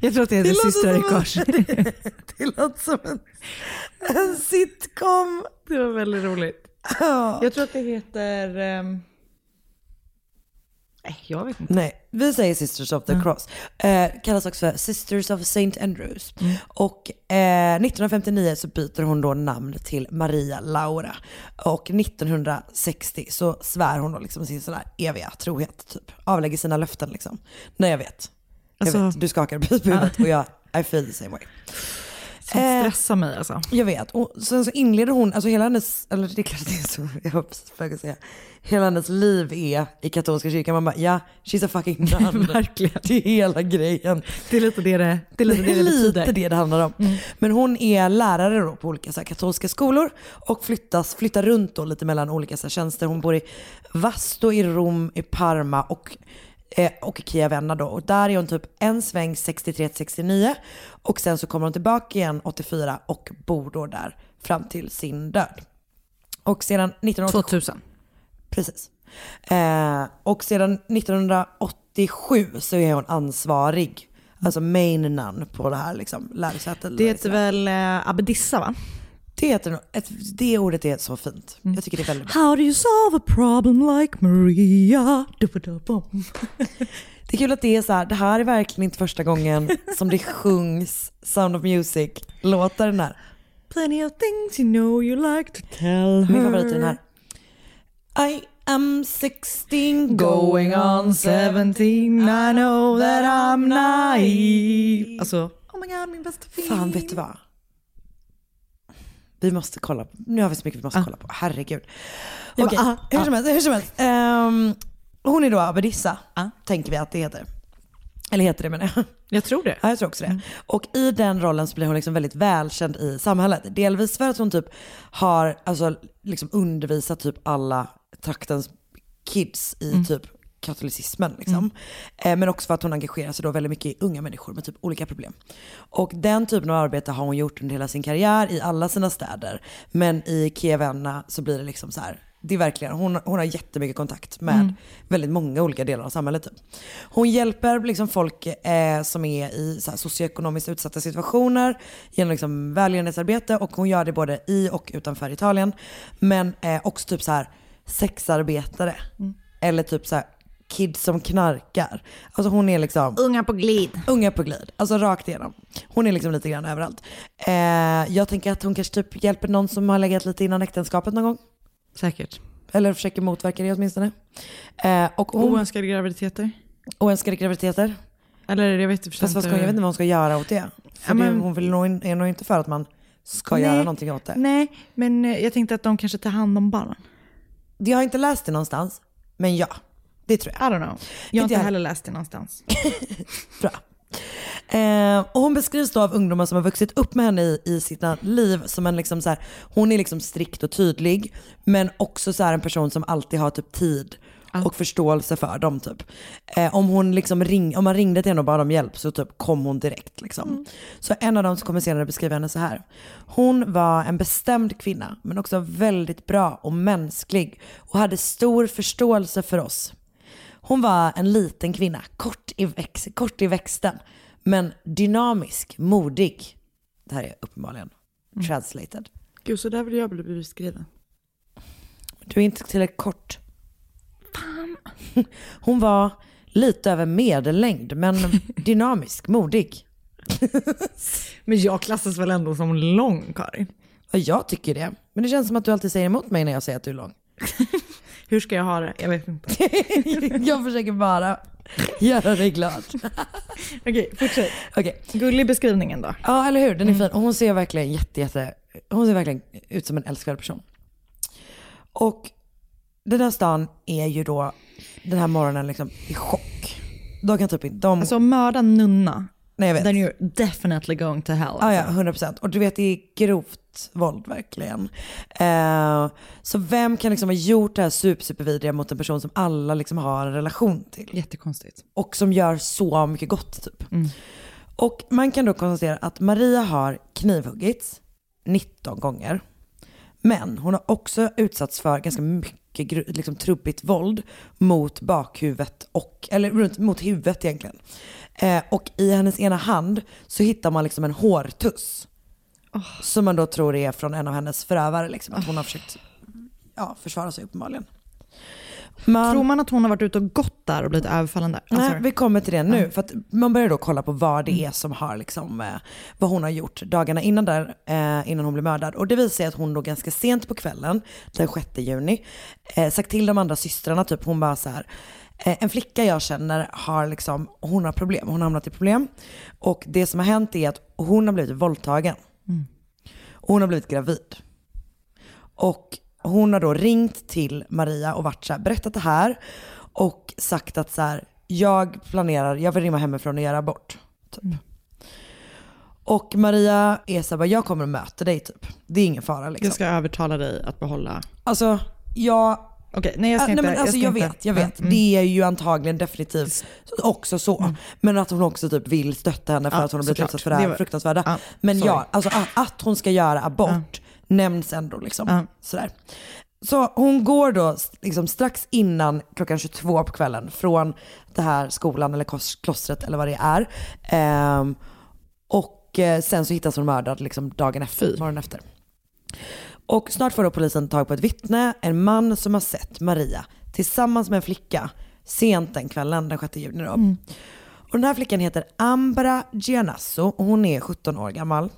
Jag tror att det är Det Systrar i som kors. Det låter som en, en sitcom. Det var väldigt roligt. Ja. Jag tror att det heter... ehm, Nej, jag vet inte. Nej, vi säger Sisters of the Cross. Eh, kallas också för Sisters of St. Andrews. Och eh, 1959 så byter hon då namn till Maria Laura. Och 1960 så svär hon då liksom sin sån här eviga trohet typ. Avlägger sina löften liksom. Nej jag vet. Jag Alltså- vet, du skakar på huvudet och jag I feel the same way. Som Eh, stressar mig alltså. Jag vet. Och sen så inleder hon, alltså hela hennes, eller det är klart det är så, jag väg att säga, hela hennes liv är i katolska kyrkan. Man bara, ja, she's a fucking nun. [laughs] Verkligen. Det är hela grejen. Det är lite det det, det, är lite det, det lite det det handlar om. Men hon är lärare då på olika så här, katolska skolor och flyttas, flyttar runt då lite mellan olika så här, tjänster. Hon bor i Vasto, i Rom, i Parma och eh, och i Chiavenna då. Och där är hon typ en sväng 63-69 och sen så kommer hon tillbaka igen 84 och bor då där fram till sin död. Och sedan 1987 2000. Precis. Eh, och sedan 1987 så är hon ansvarig, alltså main nun på det här liksom, lärosätet. Det heter väl eh, abbedissa va? Det, heter, nog- ett, det ordet är så fint. Jag tycker det är väldigt bra. How do you solve a problem like Maria? Det är kul att det är så här, det här är verkligen inte första gången som det [laughs] sjungs Sound of Music, låtar den här. Plenty of things you know you like to tell her. Min favorit är den här. I am 16 Going on 17, I know that I'm naive. Alltså, oh my god min bästa film. Fan vet du vad? Vi måste kolla, på- nu har vi så mycket vi måste Ah. kolla på, herregud. Okej, bara, ah, hur ah. som helst, hur som helst. Ehm, hon är då abbedissa, Ah. tänker vi att det heter. Eller heter det menar jag. Jag tror det. Ja, jag tror också det. Och i den rollen så blir hon liksom väldigt välkänd i samhället. Delvis för att hon typ har alltså, liksom undervisat typ alla traktens kids i typ katolicismen. Liksom. Eh, men också för att hon engagerar sig då väldigt mycket i unga människor med typ olika problem. Och den typen av arbete har hon gjort under hela sin karriär i alla sina städer. Men i Kievenna så blir det liksom så här. Det är verkligen, hon, hon har jättemycket kontakt med väldigt många olika delar av samhället. Typ. Hon hjälper liksom folk eh, som är i så här, socioekonomiskt utsatta situationer genom liksom välgörenhetsarbete och hon gör det både i och utanför Italien. Men eh, också typ så här sexarbetare. Eller typ så här kids som knarkar. Alltså hon är liksom Unga på glid. unga på glid. Alltså rakt igenom. Hon är liksom lite grann överallt. Eh, jag tänker att hon kanske typ hjälper någon som har legat lite innan äktenskapet någon gång. Säkert. Eller försöker motverka det åtminstone. Eh, och hon, Oönskade graviditeter? oönskade graviditeter. Eller jag vet inte. Fast vad ska, jag vet inte vad hon ska göra åt det. För Ja, men- det hon vill nog, är nog inte för att man ska Nej. göra någonting åt det. Nej, men eh, jag tänkte att de kanske tar hand om barnen. Jag har inte läst det någonstans, men ja, det tror jag. I don't know. Jag har Inte heller läst det någonstans. [laughs] Bra. Eh, och hon beskrivs då av ungdomar som har vuxit upp med henne i, i sitt liv som en liksom så här, hon är liksom strikt och tydlig men också så här en person som alltid har typ tid och förståelse för dem typ. Eh, om, hon liksom ring, om man ringde till henne och bad om hjälp så typ kom hon direkt liksom. Så en av dem kommer senare beskriva henne så här. Hon var en bestämd kvinna men också väldigt bra och mänsklig och hade stor förståelse för oss. Hon var en liten kvinna, kort i, väx, kort i växten, men dynamisk, modig. Det här är uppenbarligen translated. Gud, så där vill jag bli beskriven. Du är inte tillräckligt kort. [laughs] Hon var lite över medellängd, men [laughs] dynamisk, modig. Men jag klassas väl ändå som lång, Karin? Ja, jag tycker det. Men det känns som att du alltid säger emot mig när jag säger att du är lång. [laughs] Hur ska jag ha det? Jag vet inte. [laughs] jag försöker bara göra dig glad. [laughs] Okej, fortsätt. Okej. Gullig beskrivningen då. Ja, eller hur? Den är fin. Och hon ser verkligen jätte, jätte, hon ser verkligen ut som en älskvärd person. Och den här stan är ju då den här morgonen liksom i chock. De kan typ inte, de, Alltså mörda nunna, nej jag vet. then you're definitely going to hell. Ja, ja, alltså. 100%. Och du vet, det är grovt våld verkligen. Eh, så vem kan liksom ha gjort det här super, supervidriga mot en person som alla liksom har en relation till? Jättekonstigt. Och som gör så mycket gott typ. Mm. Och man kan då konstatera att Maria har knivhuggits 19 gånger. Men hon har också utsatts för ganska mycket gru- liksom, trubbigt våld mot bakhuvudet och, eller runt, mot huvudet egentligen. Eh, och i hennes ena hand så hittar man liksom en hårtuss. Som man då tror är från en av hennes förövare. Liksom, att hon har försökt ja, försvara sig uppenbarligen. Man, Tror man att hon har varit ute och gått där och blivit överfallen där? Alltså, Nej, vi kommer till det nu. För att man börjar då kolla på vad det är som har liksom, eh, vad hon har gjort dagarna innan där, eh, innan hon blev mördad. Och det visar sig att hon då ganska sent på kvällen, den 6 juni, eh, sagt till de andra systrarna, typ hon bara så här, eh, en flicka jag känner har liksom, hon har problem, hon har hamnat i problem. Och det som har hänt är att hon har blivit våldtagen. Och hon har blivit gravid. Och hon har då ringt till Maria och varit så här, berättat det här och sagt att så här, jag planerar, jag vill rymma hemifrån och göra abort. Typ. Och Maria är så här, jag kommer att möta dig typ. Det är ingen fara liksom. Jag ska övertala dig att behålla... Alltså, jag... Okej, nej jag ska inte... nej, men alltså, jag, inte- vet, jag vet. Mm. Det är ju antagligen definitivt också så. Mm. Men att hon också typ vill stötta henne för Ja, att hon har blivit utsatt för det här var- fruktansvärda. Ja, men sorry. ja, alltså att, att hon ska göra abort nämns ändå liksom. Ja. Sådär. Så hon går då liksom strax innan klockan 22 på kvällen från det här skolan eller klostret eller vad det är. Ehm, och eh, sen så hittas hon mördad liksom dagen efter, morgonen efter. Och snart får då polisen tag på ett vittne, en man som har sett Maria tillsammans med en flicka sent den kvällen, den 6 juni då. Och den här flickan heter Ambra Gianasso och hon är 17 år gammal.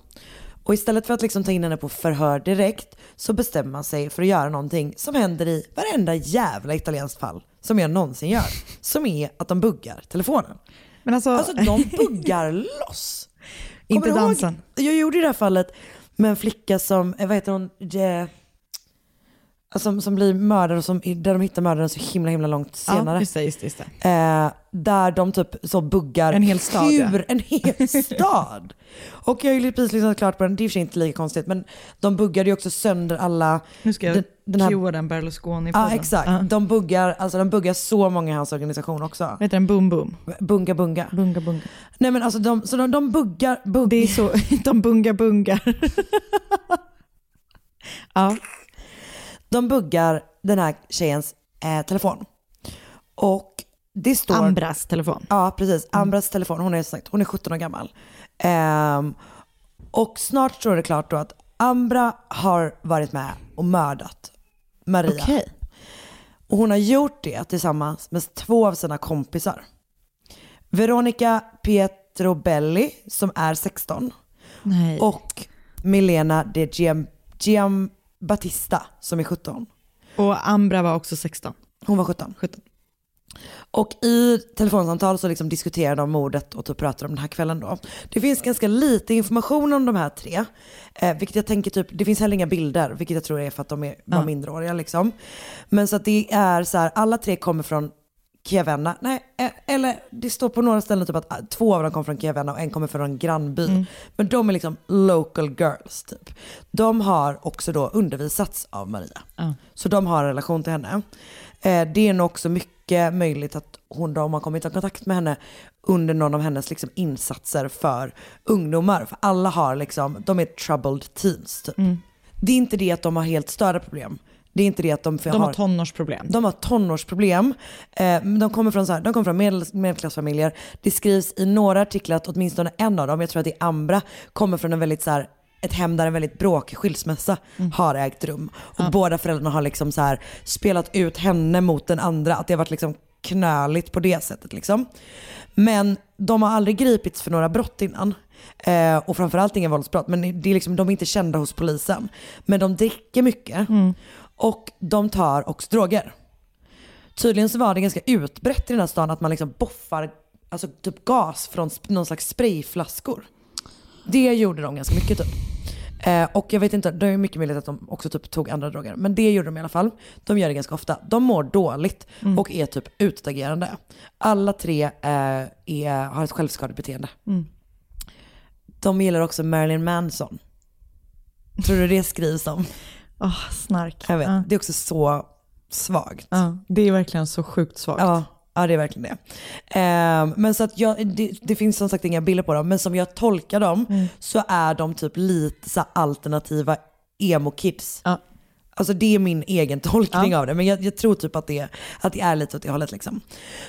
Och istället för att liksom ta in henne på förhör direkt så bestämmer man sig för att göra någonting som händer i varenda jävla italienskt fall som jag någonsin gör. Som är att de buggar telefonen. Men alltså, Alltså de buggar loss. [laughs] Inte Kommer ihåg? dansen. Jag gjorde ju det här fallet med en flicka som, eh, vad heter hon, som, som blir mördad och som, där de hittar mördaren så himla himla långt senare. Ja, just det, just det, just det. Eh, där de typ så buggar En hel stad, hur, ja. en hel [laughs] stad. Och jag har ju precis lyssnat klart på den, det är inte lika konstigt men de buggade ju också sönder alla... Nu ska jag den, den här, cuea den Berlusconi Ja exakt, de, buggar, alltså, de buggar så många i hans organisation också. Vad heter den? Boom boom? Bunga bunga. Bunga bunga. Nej men alltså de, så de, de buggar, bugg, Det är så, [laughs] de bungar bungar. [laughs] ja. De buggar den här tjejens eh, telefon. Och det står... Ambras telefon. Ja, precis. Ambras telefon. Hon är, sagt, hon är 17 år gammal. Ehm, och snart står det klart då att Ambra har varit med och mördat Maria. Okej. Och hon har gjort det tillsammans med två av sina kompisar. Veronica Pietrobelli som är 16 Nej. och Milena de Giam, Giambattista som är 17. Och Ambra var också 16. Hon var 17. 17. Och i telefonsamtal så liksom diskuterar de mordet och typ pratar om den här kvällen då. Det finns ganska lite information om de här tre. Eh, vilket jag tänker typ, det finns heller inga bilder, vilket jag tror är för att de är, var Ja. minderåriga liksom. Men så att det är så här, alla tre kommer från Kiavenna. Nej, eh, eller det står på några ställen typ att ah, två av dem kommer från Kiavenna och en kommer från en grannby. Mm. Men de är liksom local girls typ. De har också då undervisats av Maria. Ja. Så de har en relation till henne. Eh, det är nog också mycket möjligt att hon då, om man kommit i kontakt med henne under någon av hennes liksom insatser för ungdomar. För alla har liksom, de är troubled teens typ. Mm. Det är inte det att de har helt större problem. Det är inte det att de, De har tonårsproblem. de har tonårsproblem. Eh, de kommer från, så här, de kommer från medel, medelklassfamiljer. Det skrivs i några artiklar att åtminstone en av dem, jag tror att det är Ambra, kommer från en väldigt så här, ett hem där en väldigt bråkig skilsmässa har ägt rum. Och båda föräldrarna har liksom så här spelat ut henne mot den andra. Att det har varit liksom knöligt på det sättet. Liksom. Men de har aldrig gripits för några brott innan. Eh, och framförallt inga våldsbrott. Men det är liksom, de är inte kända hos polisen. Men de dricker mycket. Och de tar också droger. Tydligen så var det ganska utbrett i den här stan att man liksom boffar alltså typ gas från någon slags sprayflaskor. Det gjorde de ganska mycket typ. Eh, och jag vet inte, det är mycket möjligt att de också typ tog andra droger. Men det gjorde de i alla fall. De gör det ganska ofta. De mår dåligt Mm. och är typ utåtagerande. Alla tre eh, är, har ett självskadebeteende. Mm. De gillar också Marilyn Manson. Tror du det skrivs om? Åh, snark. Jag vet. Ja. Det är också så svagt. Ja, det är verkligen så sjukt svagt. Ja, ja det är verkligen det. Ehm, men så att jag, det, det finns som sagt inga bilder på dem, men som jag tolkar dem Mm. så är de typ lite så alternativa emo-kids. Ja. Alltså det är min egen [laughs] tolkning Ja. av det, men jag, jag tror typ att det, att det är lite åt det hållet. Liksom.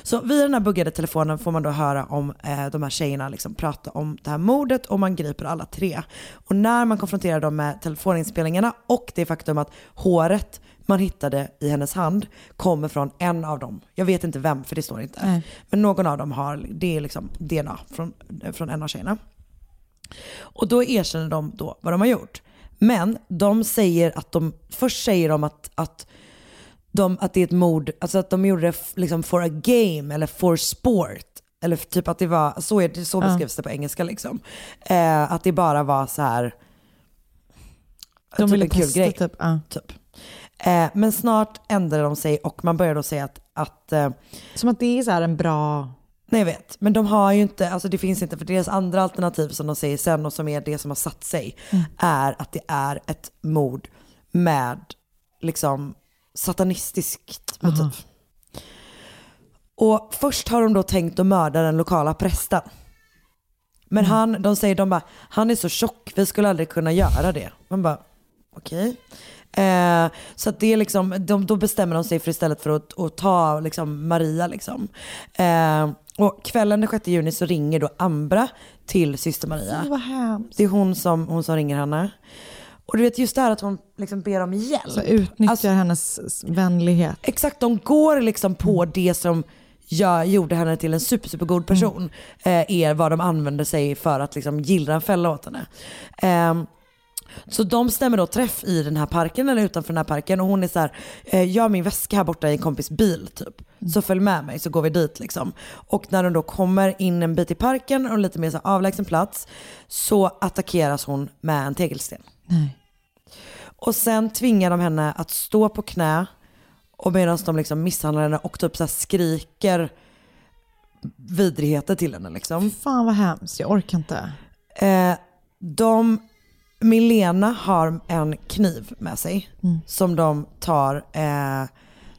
Så via den här buggade telefonen får man då höra om eh, de här tjejerna liksom prata om det här mordet och man griper alla tre. Och när man konfronterar dem med telefoninspelningarna och det faktum att håret man hittade i hennes hand kommer från en av dem. Jag vet inte vem för det står inte. Nej. Men någon av dem har, det är liksom DNA från, från en av tjejerna. Och då erkänner de då vad de har gjort. Men de säger att de, först säger de att, att, de, att det är ett mord, alltså att de gjorde det liksom for a game eller for sport. Eller typ att det var, så, är det, så beskrivs det på engelska liksom. Eh, att det bara var så här De typ ville en kul testa grej. typ. Ja. Typ. Eh, men snart ändrar de sig och man börjar då säga att, att eh, Som att det är så här en bra... Nej jag vet, men de har ju inte, alltså det finns inte, för deras andra alternativ som de säger sen och som är det som har satt sig, är att det är ett mord med liksom satanistiskt motiv. Aha. Och först har de då tänkt att mörda den lokala prästen. Men han, de säger de bara, han är så tjock, vi skulle aldrig kunna göra det. Man bara, okej. Eh, så det är liksom, de, då bestämmer de sig för istället för att, att ta liksom Maria. Liksom. Eh, och kvällen den 6 juni så ringer då Ambra till syster Maria. Vad hemskt. Det är hon som, hon som ringer henne. Och du vet just det här att hon liksom ber om hjälp. Så utnyttjar Alltså- hennes vänlighet. Exakt, de går liksom på Mm. det som jag gjorde henne till en super, supergod person. Mm. Eh, är vad de använder sig för att liksom gillra en fälla åt henne. Ehm, så de stämmer då träff i den här parken eller utanför den här parken och hon är så här, eh, jag har min väska här borta i en kompis bil typ. Mm. Så följ med mig så går vi dit liksom. Och när de då kommer in en bit i parken och lite mer så avlägsen plats så attackeras hon med en tegelsten. Nej. Och sen tvingar de henne att stå på knä och medan de liksom misshandlar henne och typ så här skriker vidrigheter till henne liksom. Fan vad hemskt, jag orkar inte. Eh, de, Milena har en kniv med sig Mm. som de tar, eh,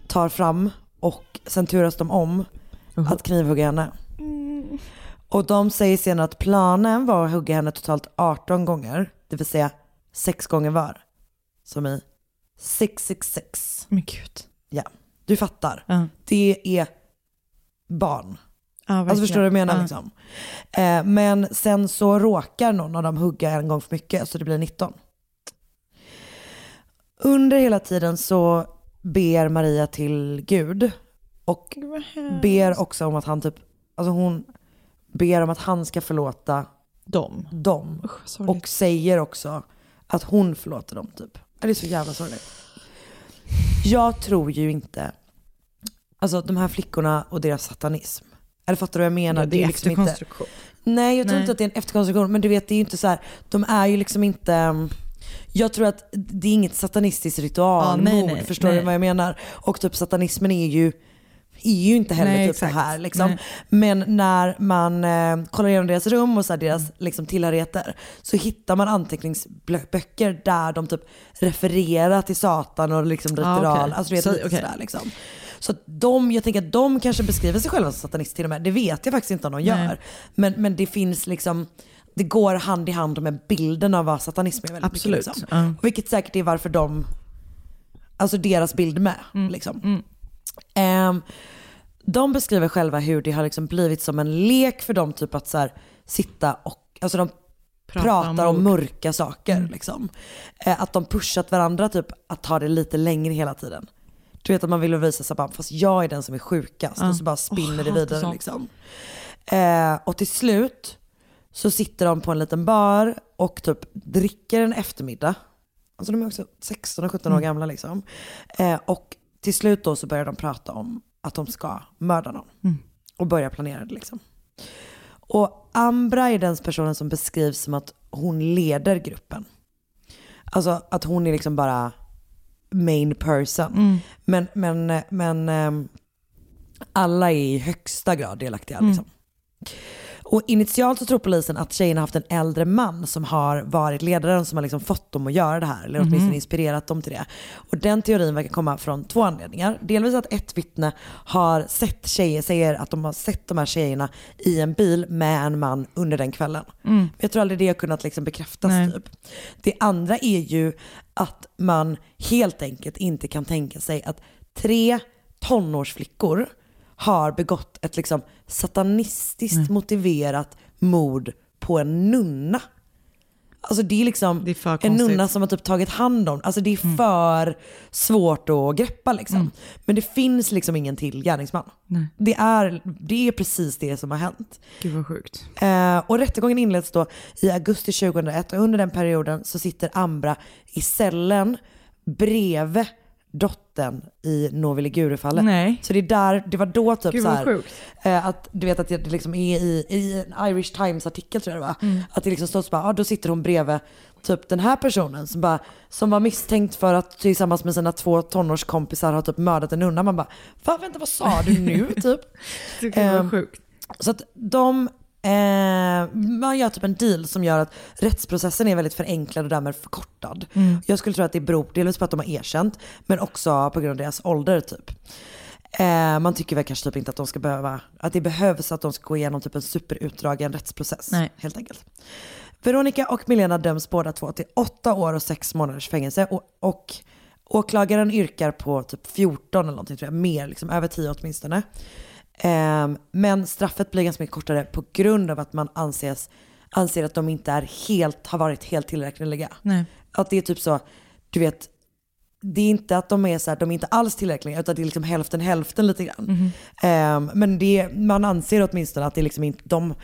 tar fram och sen turas de om att knivhugga henne. Och de säger senare att planen var att hugga henne totalt 18 gånger, det vill säga sex gånger var. Som i 666. Men gud. Ja, du fattar. Ja. Det är barn. Ja, Alltså förstår du vad jag menar Ja. liksom? Eh, men sen så råkar någon av dem hugga en gång för mycket så det blir 19. Under hela tiden så ber Maria till Gud och ber också om att han typ, alltså hon ber om att han ska förlåta dem. dem. sorgligt. och säger också att hon förlåter dem typ. Det är så jävla sorgligt. Jag tror ju inte, alltså de här flickorna och deras satanism. Eller fattar du vad jag menar? Ja, det är liksom efterkonstruktion. Inte, nej jag tror Nej. inte att det är en efterkonstruktion. Men du vet det är ju inte så här, de är ju liksom inte, jag tror att det är inget satanistiskt ritualmord. Ja, nej, nej, förstår du vad jag menar? Och typ satanismen är ju är ju inte heller Nej, typ så exakt. här liksom. Nej. Men när man eh, kollar igenom deras rum och så här, deras liksom, tillhörigheter så hittar man anteckningsböcker där de typ refererar till Satan och liksom Ah, ritual. okej. Alltså du vet Så- okej. sådär liksom. Så att de, jag tänker att de kanske beskriver sig själva som satanister till och med. Det vet jag faktiskt inte om de Nej. gör. Men, men det finns liksom, det går hand i hand med bilden av vad satanism är väldigt Absolut. mycket. Liksom. Ja. Vilket säkert är varför de, alltså deras bild med. Mm. Liksom. Ehm, de beskriver själva hur det har liksom blivit som en lek för dem typ att så här, sitta och, alltså de Prata pratar om om, mörka saker. Liksom. Eh, att de pushat varandra typ att ta det lite längre hela tiden. Du vet att man vill visa sig bara, fast jag är den som är sjukast. Och så bara spinner Åh, det vidare liksom. Eh, och till slut så sitter de på en liten bar och typ dricker en eftermiddag. Alltså de är också 16 och 17 år Mm. gamla liksom. Eh, och till slut då så börjar de prata om att de ska mörda någon. Mm. Och börja planera det liksom. Och Ambra är den personen som beskrivs som att hon leder gruppen. Alltså att hon är liksom bara main person. Mm. Men, men, men ehm, alla är i högsta grad delaktiga. Mm. Liksom. Och initialt så tror polisen att tjejen har haft en äldre man som har varit ledaren som har liksom fått dem att göra det här. Eller åtminstone Mhm. inspirerat dem till det. Och den teorin verkar komma från två anledningar. Delvis att ett vittne har sett tjejer, säger att de har sett de här tjejerna i en bil med en man under den kvällen. Mm. Men Jag tror aldrig det har kunnat liksom bekräftas. Nej. Typ. Det andra är ju att man helt enkelt inte kan tänka sig att tre tonårsflickor har begått ett liksom satanistiskt motiverat mord på en nunna. Alltså det är liksom Det är en nunna som har typ tagit hand om, alltså det är för svårt att greppa liksom. Men det finns liksom ingen till gärningsman. Nej. Det är, det är precis det som har hänt. Gud vad sjukt. Eh, och rättegången inleds då i augusti 2001 och under den perioden så sitter Ambra i cellen bredvid dottern i Novi Ligure-fallet. Nej. Så det är där, det var då typ Gud så här, eh, att du vet att det liksom är i, i en Irish Times-artikel tror jag det var. Mm. Att det liksom står så bara, ah, då sitter hon bredvid typ den här personen som, bara, som var misstänkt för att tillsammans med sina två tonårskompisar har typ mördat en nunna. Man bara, Va, vänta vad sa du nu [laughs] typ? Gud vad Ehm, sjukt. så att de, eh, man gör typ en deal som gör att rättsprocessen är väldigt förenklad och därmed förkortad. Mm. Jag skulle tro att det beror delvis på att de har erkänt, men också på grund av deras ålder typ. Eh, man tycker väl kanske typ inte att de ska behöva, att det behövs att de ska gå igenom typ en superutdragen rättsprocess. Nej. Helt enkelt. Veronica och Milena döms båda två till åtta år och sex månaders fängelse och, och åklagaren yrkar på typ 14 eller någonting tror jag, mer, liksom, över 10 åtminstone. Ehm, men straffet blir ganska mycket kortare på grund av att man anses, anser att de inte är helt, har varit helt tillräckliga. Nej. Att det är typ så, du vet, det är inte att de är så här, de är inte alls tillräckliga utan det är liksom hälften hälften lite grann. Mhm. Ehm, men det, man anser åtminstone att det är liksom inte, de,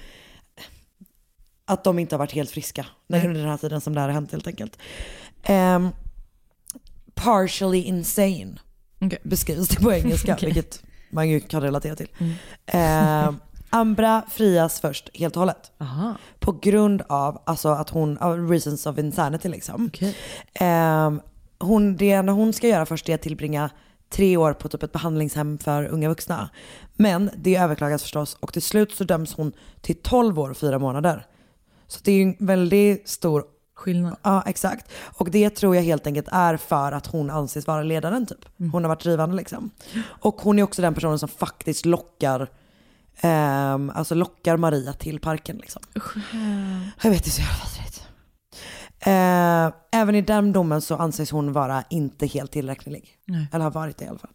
att de inte har varit helt friska Nej. under den här tiden som det här har hänt helt enkelt. Ehm, partially insane Okej. beskrivs det på engelska, Okej. vilket man ju kan relatera till. Mm. Ehm, [laughs] Ambra frias först helt och hållet. Aha. På grund av alltså, att hon, reasons of insanity liksom. Okej. Ehm, hon, det enda hon ska göra först är att tillbringa tre år på typ ett behandlingshem för unga vuxna. Men det överklagas förstås och till slut så döms hon till 12 år och fyra månader. Så det är ju en väldigt stor Skillnad. Ja, exakt. Och det tror jag helt enkelt är för att hon anses vara ledaren typ. Hon har varit drivande liksom. Och hon är också den personen som faktiskt lockar, ehm, alltså lockar Maria till parken liksom. Jag vet, det är så jävla vidrigt. Eh, även i den domen så anses hon vara inte helt tillräcklig. Nej. Eller har varit det i alla fall.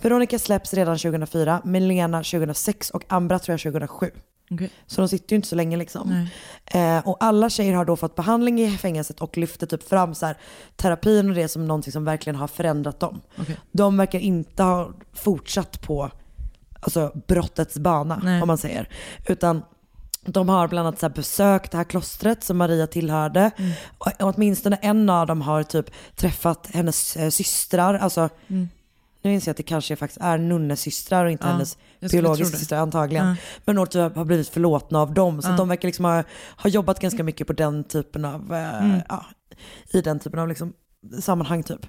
Veronica släpps redan 2004, Milena 2006 och Ambra tror jag 2007. Okej. Så de sitter ju inte så länge liksom. Eh, och alla tjejer har då fått behandling i fängelset och lyfter typ fram så här, terapin och det som någonting som verkligen har förändrat dem. Okej. De verkar inte ha fortsatt på alltså, brottets bana Nej. om man säger. Utan de har bland annat så besökt det här klostret som Maria tillhörde. Och åtminstone en av dem har typ träffat hennes eh, systrar, alltså nu inser jag att det kanske faktiskt är Nunnes systrar och inte Ja, hennes biologiska systrar antagligen. Ja. Men också har blivit förlåtna av dem. Så Ja. de verkar liksom ha, ha jobbat ganska mycket på den typen av, eh, Mm. ja, i den typen av liksom, sammanhang typ.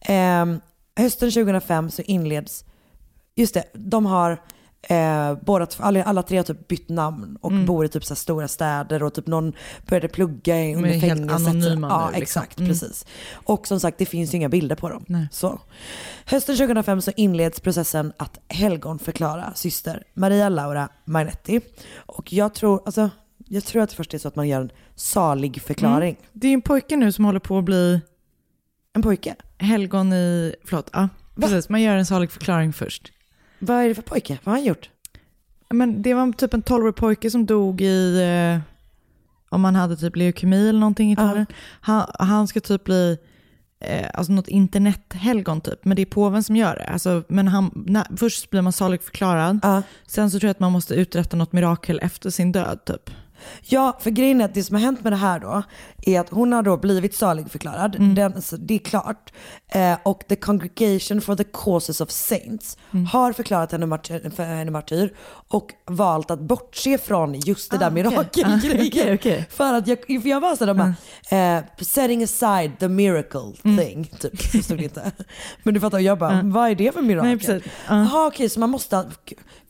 Ehm, hösten 2005 så inleds, just det, de har Eh, båda, alla, alla tre har typ bytt namn och Mm. bor i typ så stora städer och typ någon började plugga i- under är helt fängelset. anonyma ja, liksom. exakt, Mm. precis. Och som sagt, det finns ju inga bilder på dem. Nej. Så. Hösten 2005 så inleds processen att helgonförklara syster Maria Laura Magnetti. Och jag tror, alltså, jag tror att det först är så att man gör en salig förklaring. Mm. Det är en pojke nu som håller på att bli En pojke? helgon i, förlåt, ja precis, man gör en salig förklaring först. Vad är det för pojke? Vad har han gjort? Men det var typ en 12-årig pojke som dog i, eh, om han hade typ leukemi eller någonting i Italien. Han, han ska typ bli, eh, alltså något internethelgon typ, men det är påven som gör det. Alltså, men han, när, först blir man salig förklarad, sen så tror jag att man måste uträtta något mirakel efter sin död typ. Ja, för grejen är att det som har hänt med det här då är att hon har då blivit saligförklarad. Mm. Den, så det är klart. Eh, och the Congregation for the Causes of Saints Mm. har förklarat henne martyr, för henne martyr och valt att bortse från just det Ah, där okej. mirakelgrejen. Ah, okej, okej. För att jag, för jag var såhär, de bara, eh, setting aside the miracle Mm. thing, typ. Så stod det inte. [laughs] Men du fattar, jag bara, vad är det för mirakel? Precis. Jaha okej, så man måste,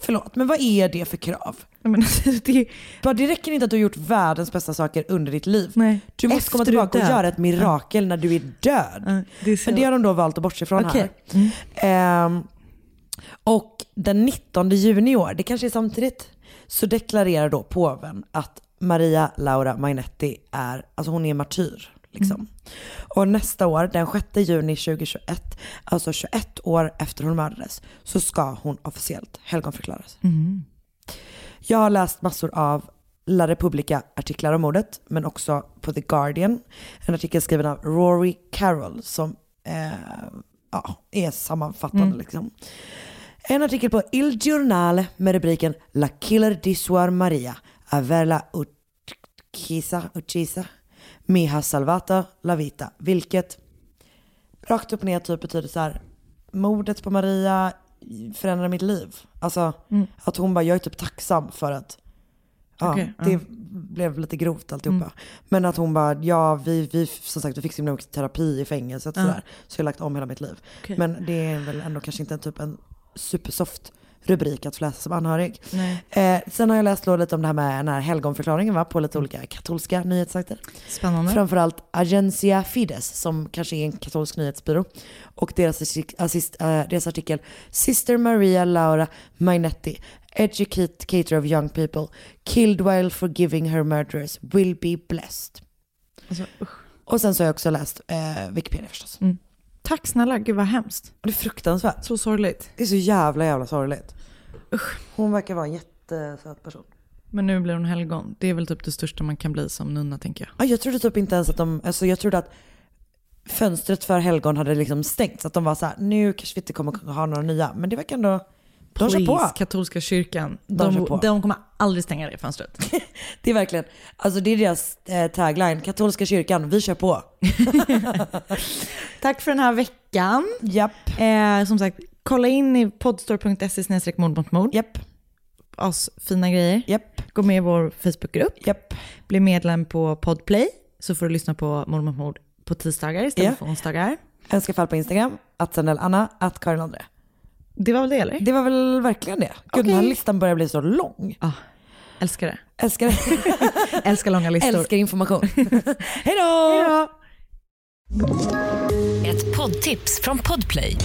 förlåt, men vad är det för krav? Men [laughs] alltså, det, Bara, det räcker inte att du har gjort världens bästa saker under ditt liv. Nej. Du måste Efter komma tillbaka och göra ett mirakel när du är död. det är så- Men det har de då valt att bortse från Okej. här. Ehm, och den 19 juni i år, det kanske är samtidigt, så deklarerar då påven att Maria Laura Magnetti är, alltså hon är martyr. Liksom. Och nästa år, den 6 juni 2021, alltså 21 år efter hon mördades, så ska hon officiellt helgonförklaras. Mm. Jag har läst massor av La Repubblica-artiklar om mordet, men också på The Guardian. En artikel skriven av Rory Carroll som eh, ja, är sammanfattande. Mm. Liksom. En artikel på Il Giornale med rubriken La killer di Suor Maria averla uccisa, uccisa mi ha salvato la vita. Vilket rakt upp och ner typ betyder så här, mordet på Maria förändrar mitt liv. Alltså Mm. att hon bara, jag är typ tacksam för att Ja, Okej, det ja. blev lite grovt alltihopa. Mm. Men att hon bara, ja vi, vi som sagt vi fick så himla mycket terapi i fängelset Ja. sådär. Så jag har lagt om hela mitt liv. Okej. Men det är väl ändå kanske inte en typ en supersoft rubrik att få läsa som anhörig. Eh, sen har jag läst lite om det här med den här helgonförklaringen va, på lite olika katolska nyhetssajter. Spännande. Framförallt Agencia Fides som kanske är en katolsk nyhetsbyrå. Och deras, assist, eh, deras artikel Sister Maria Laura Magnetti, educator of young people, killed while forgiving her murderers, will be blessed. Alltså, Och sen så har jag också läst eh, Wikipedia förstås. Mm. Tack snälla, gud vad hemskt. Det är fruktansvärt. Så sorgligt. Det är så jävla jävla sorgligt. Hon verkar vara en jättesöt person. Men nu blir hon helgon. Det är väl typ det största man kan bli som nunna tänker jag. Ja, jag trodde typ inte ens att de, alltså jag trodde att fönstret för helgon hade liksom stängts. Att de var så här, nu kanske vi inte kommer ha några nya. Men det verkar ändå, de kör på. Katolska kyrkan. De De, kör på. de kommer aldrig stänga det fönstret. [laughs] Det är verkligen, alltså det är deras eh, tagline, katolska kyrkan, vi kör på. [laughs] Tack för den här veckan. Japp. Eh, som sagt, kolla in i podstore.se mord mot mord. Japp. Oss fina grejer. Japp. Gå med i vår Facebookgrupp. Japp. Bli medlem på Podplay så får du lyssna på Mord mot mord på tisdagar istället Ja. för onsdagar. Önskar fall på Instagram, att Anna, att Karin André. Det var väl det eller? Det var väl verkligen det. Gud, den här listan börjar bli så lång. Ah, älskar det. Älskar det. [laughs] Älskar långa listor. Älskar information. [laughs] Hej då! Ett poddtips från Podplay.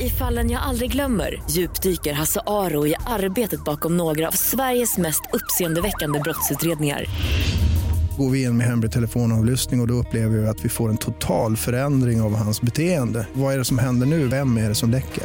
I fallen jag aldrig glömmer djupdyker Hasse Aro i arbetet bakom några av Sveriges mest uppseendeväckande brottsutredningar. Går vi in med hemlig telefonavlyssning och, och då upplever vi att vi får en total förändring av hans beteende. Vad är det som händer nu? Vem är det som läcker?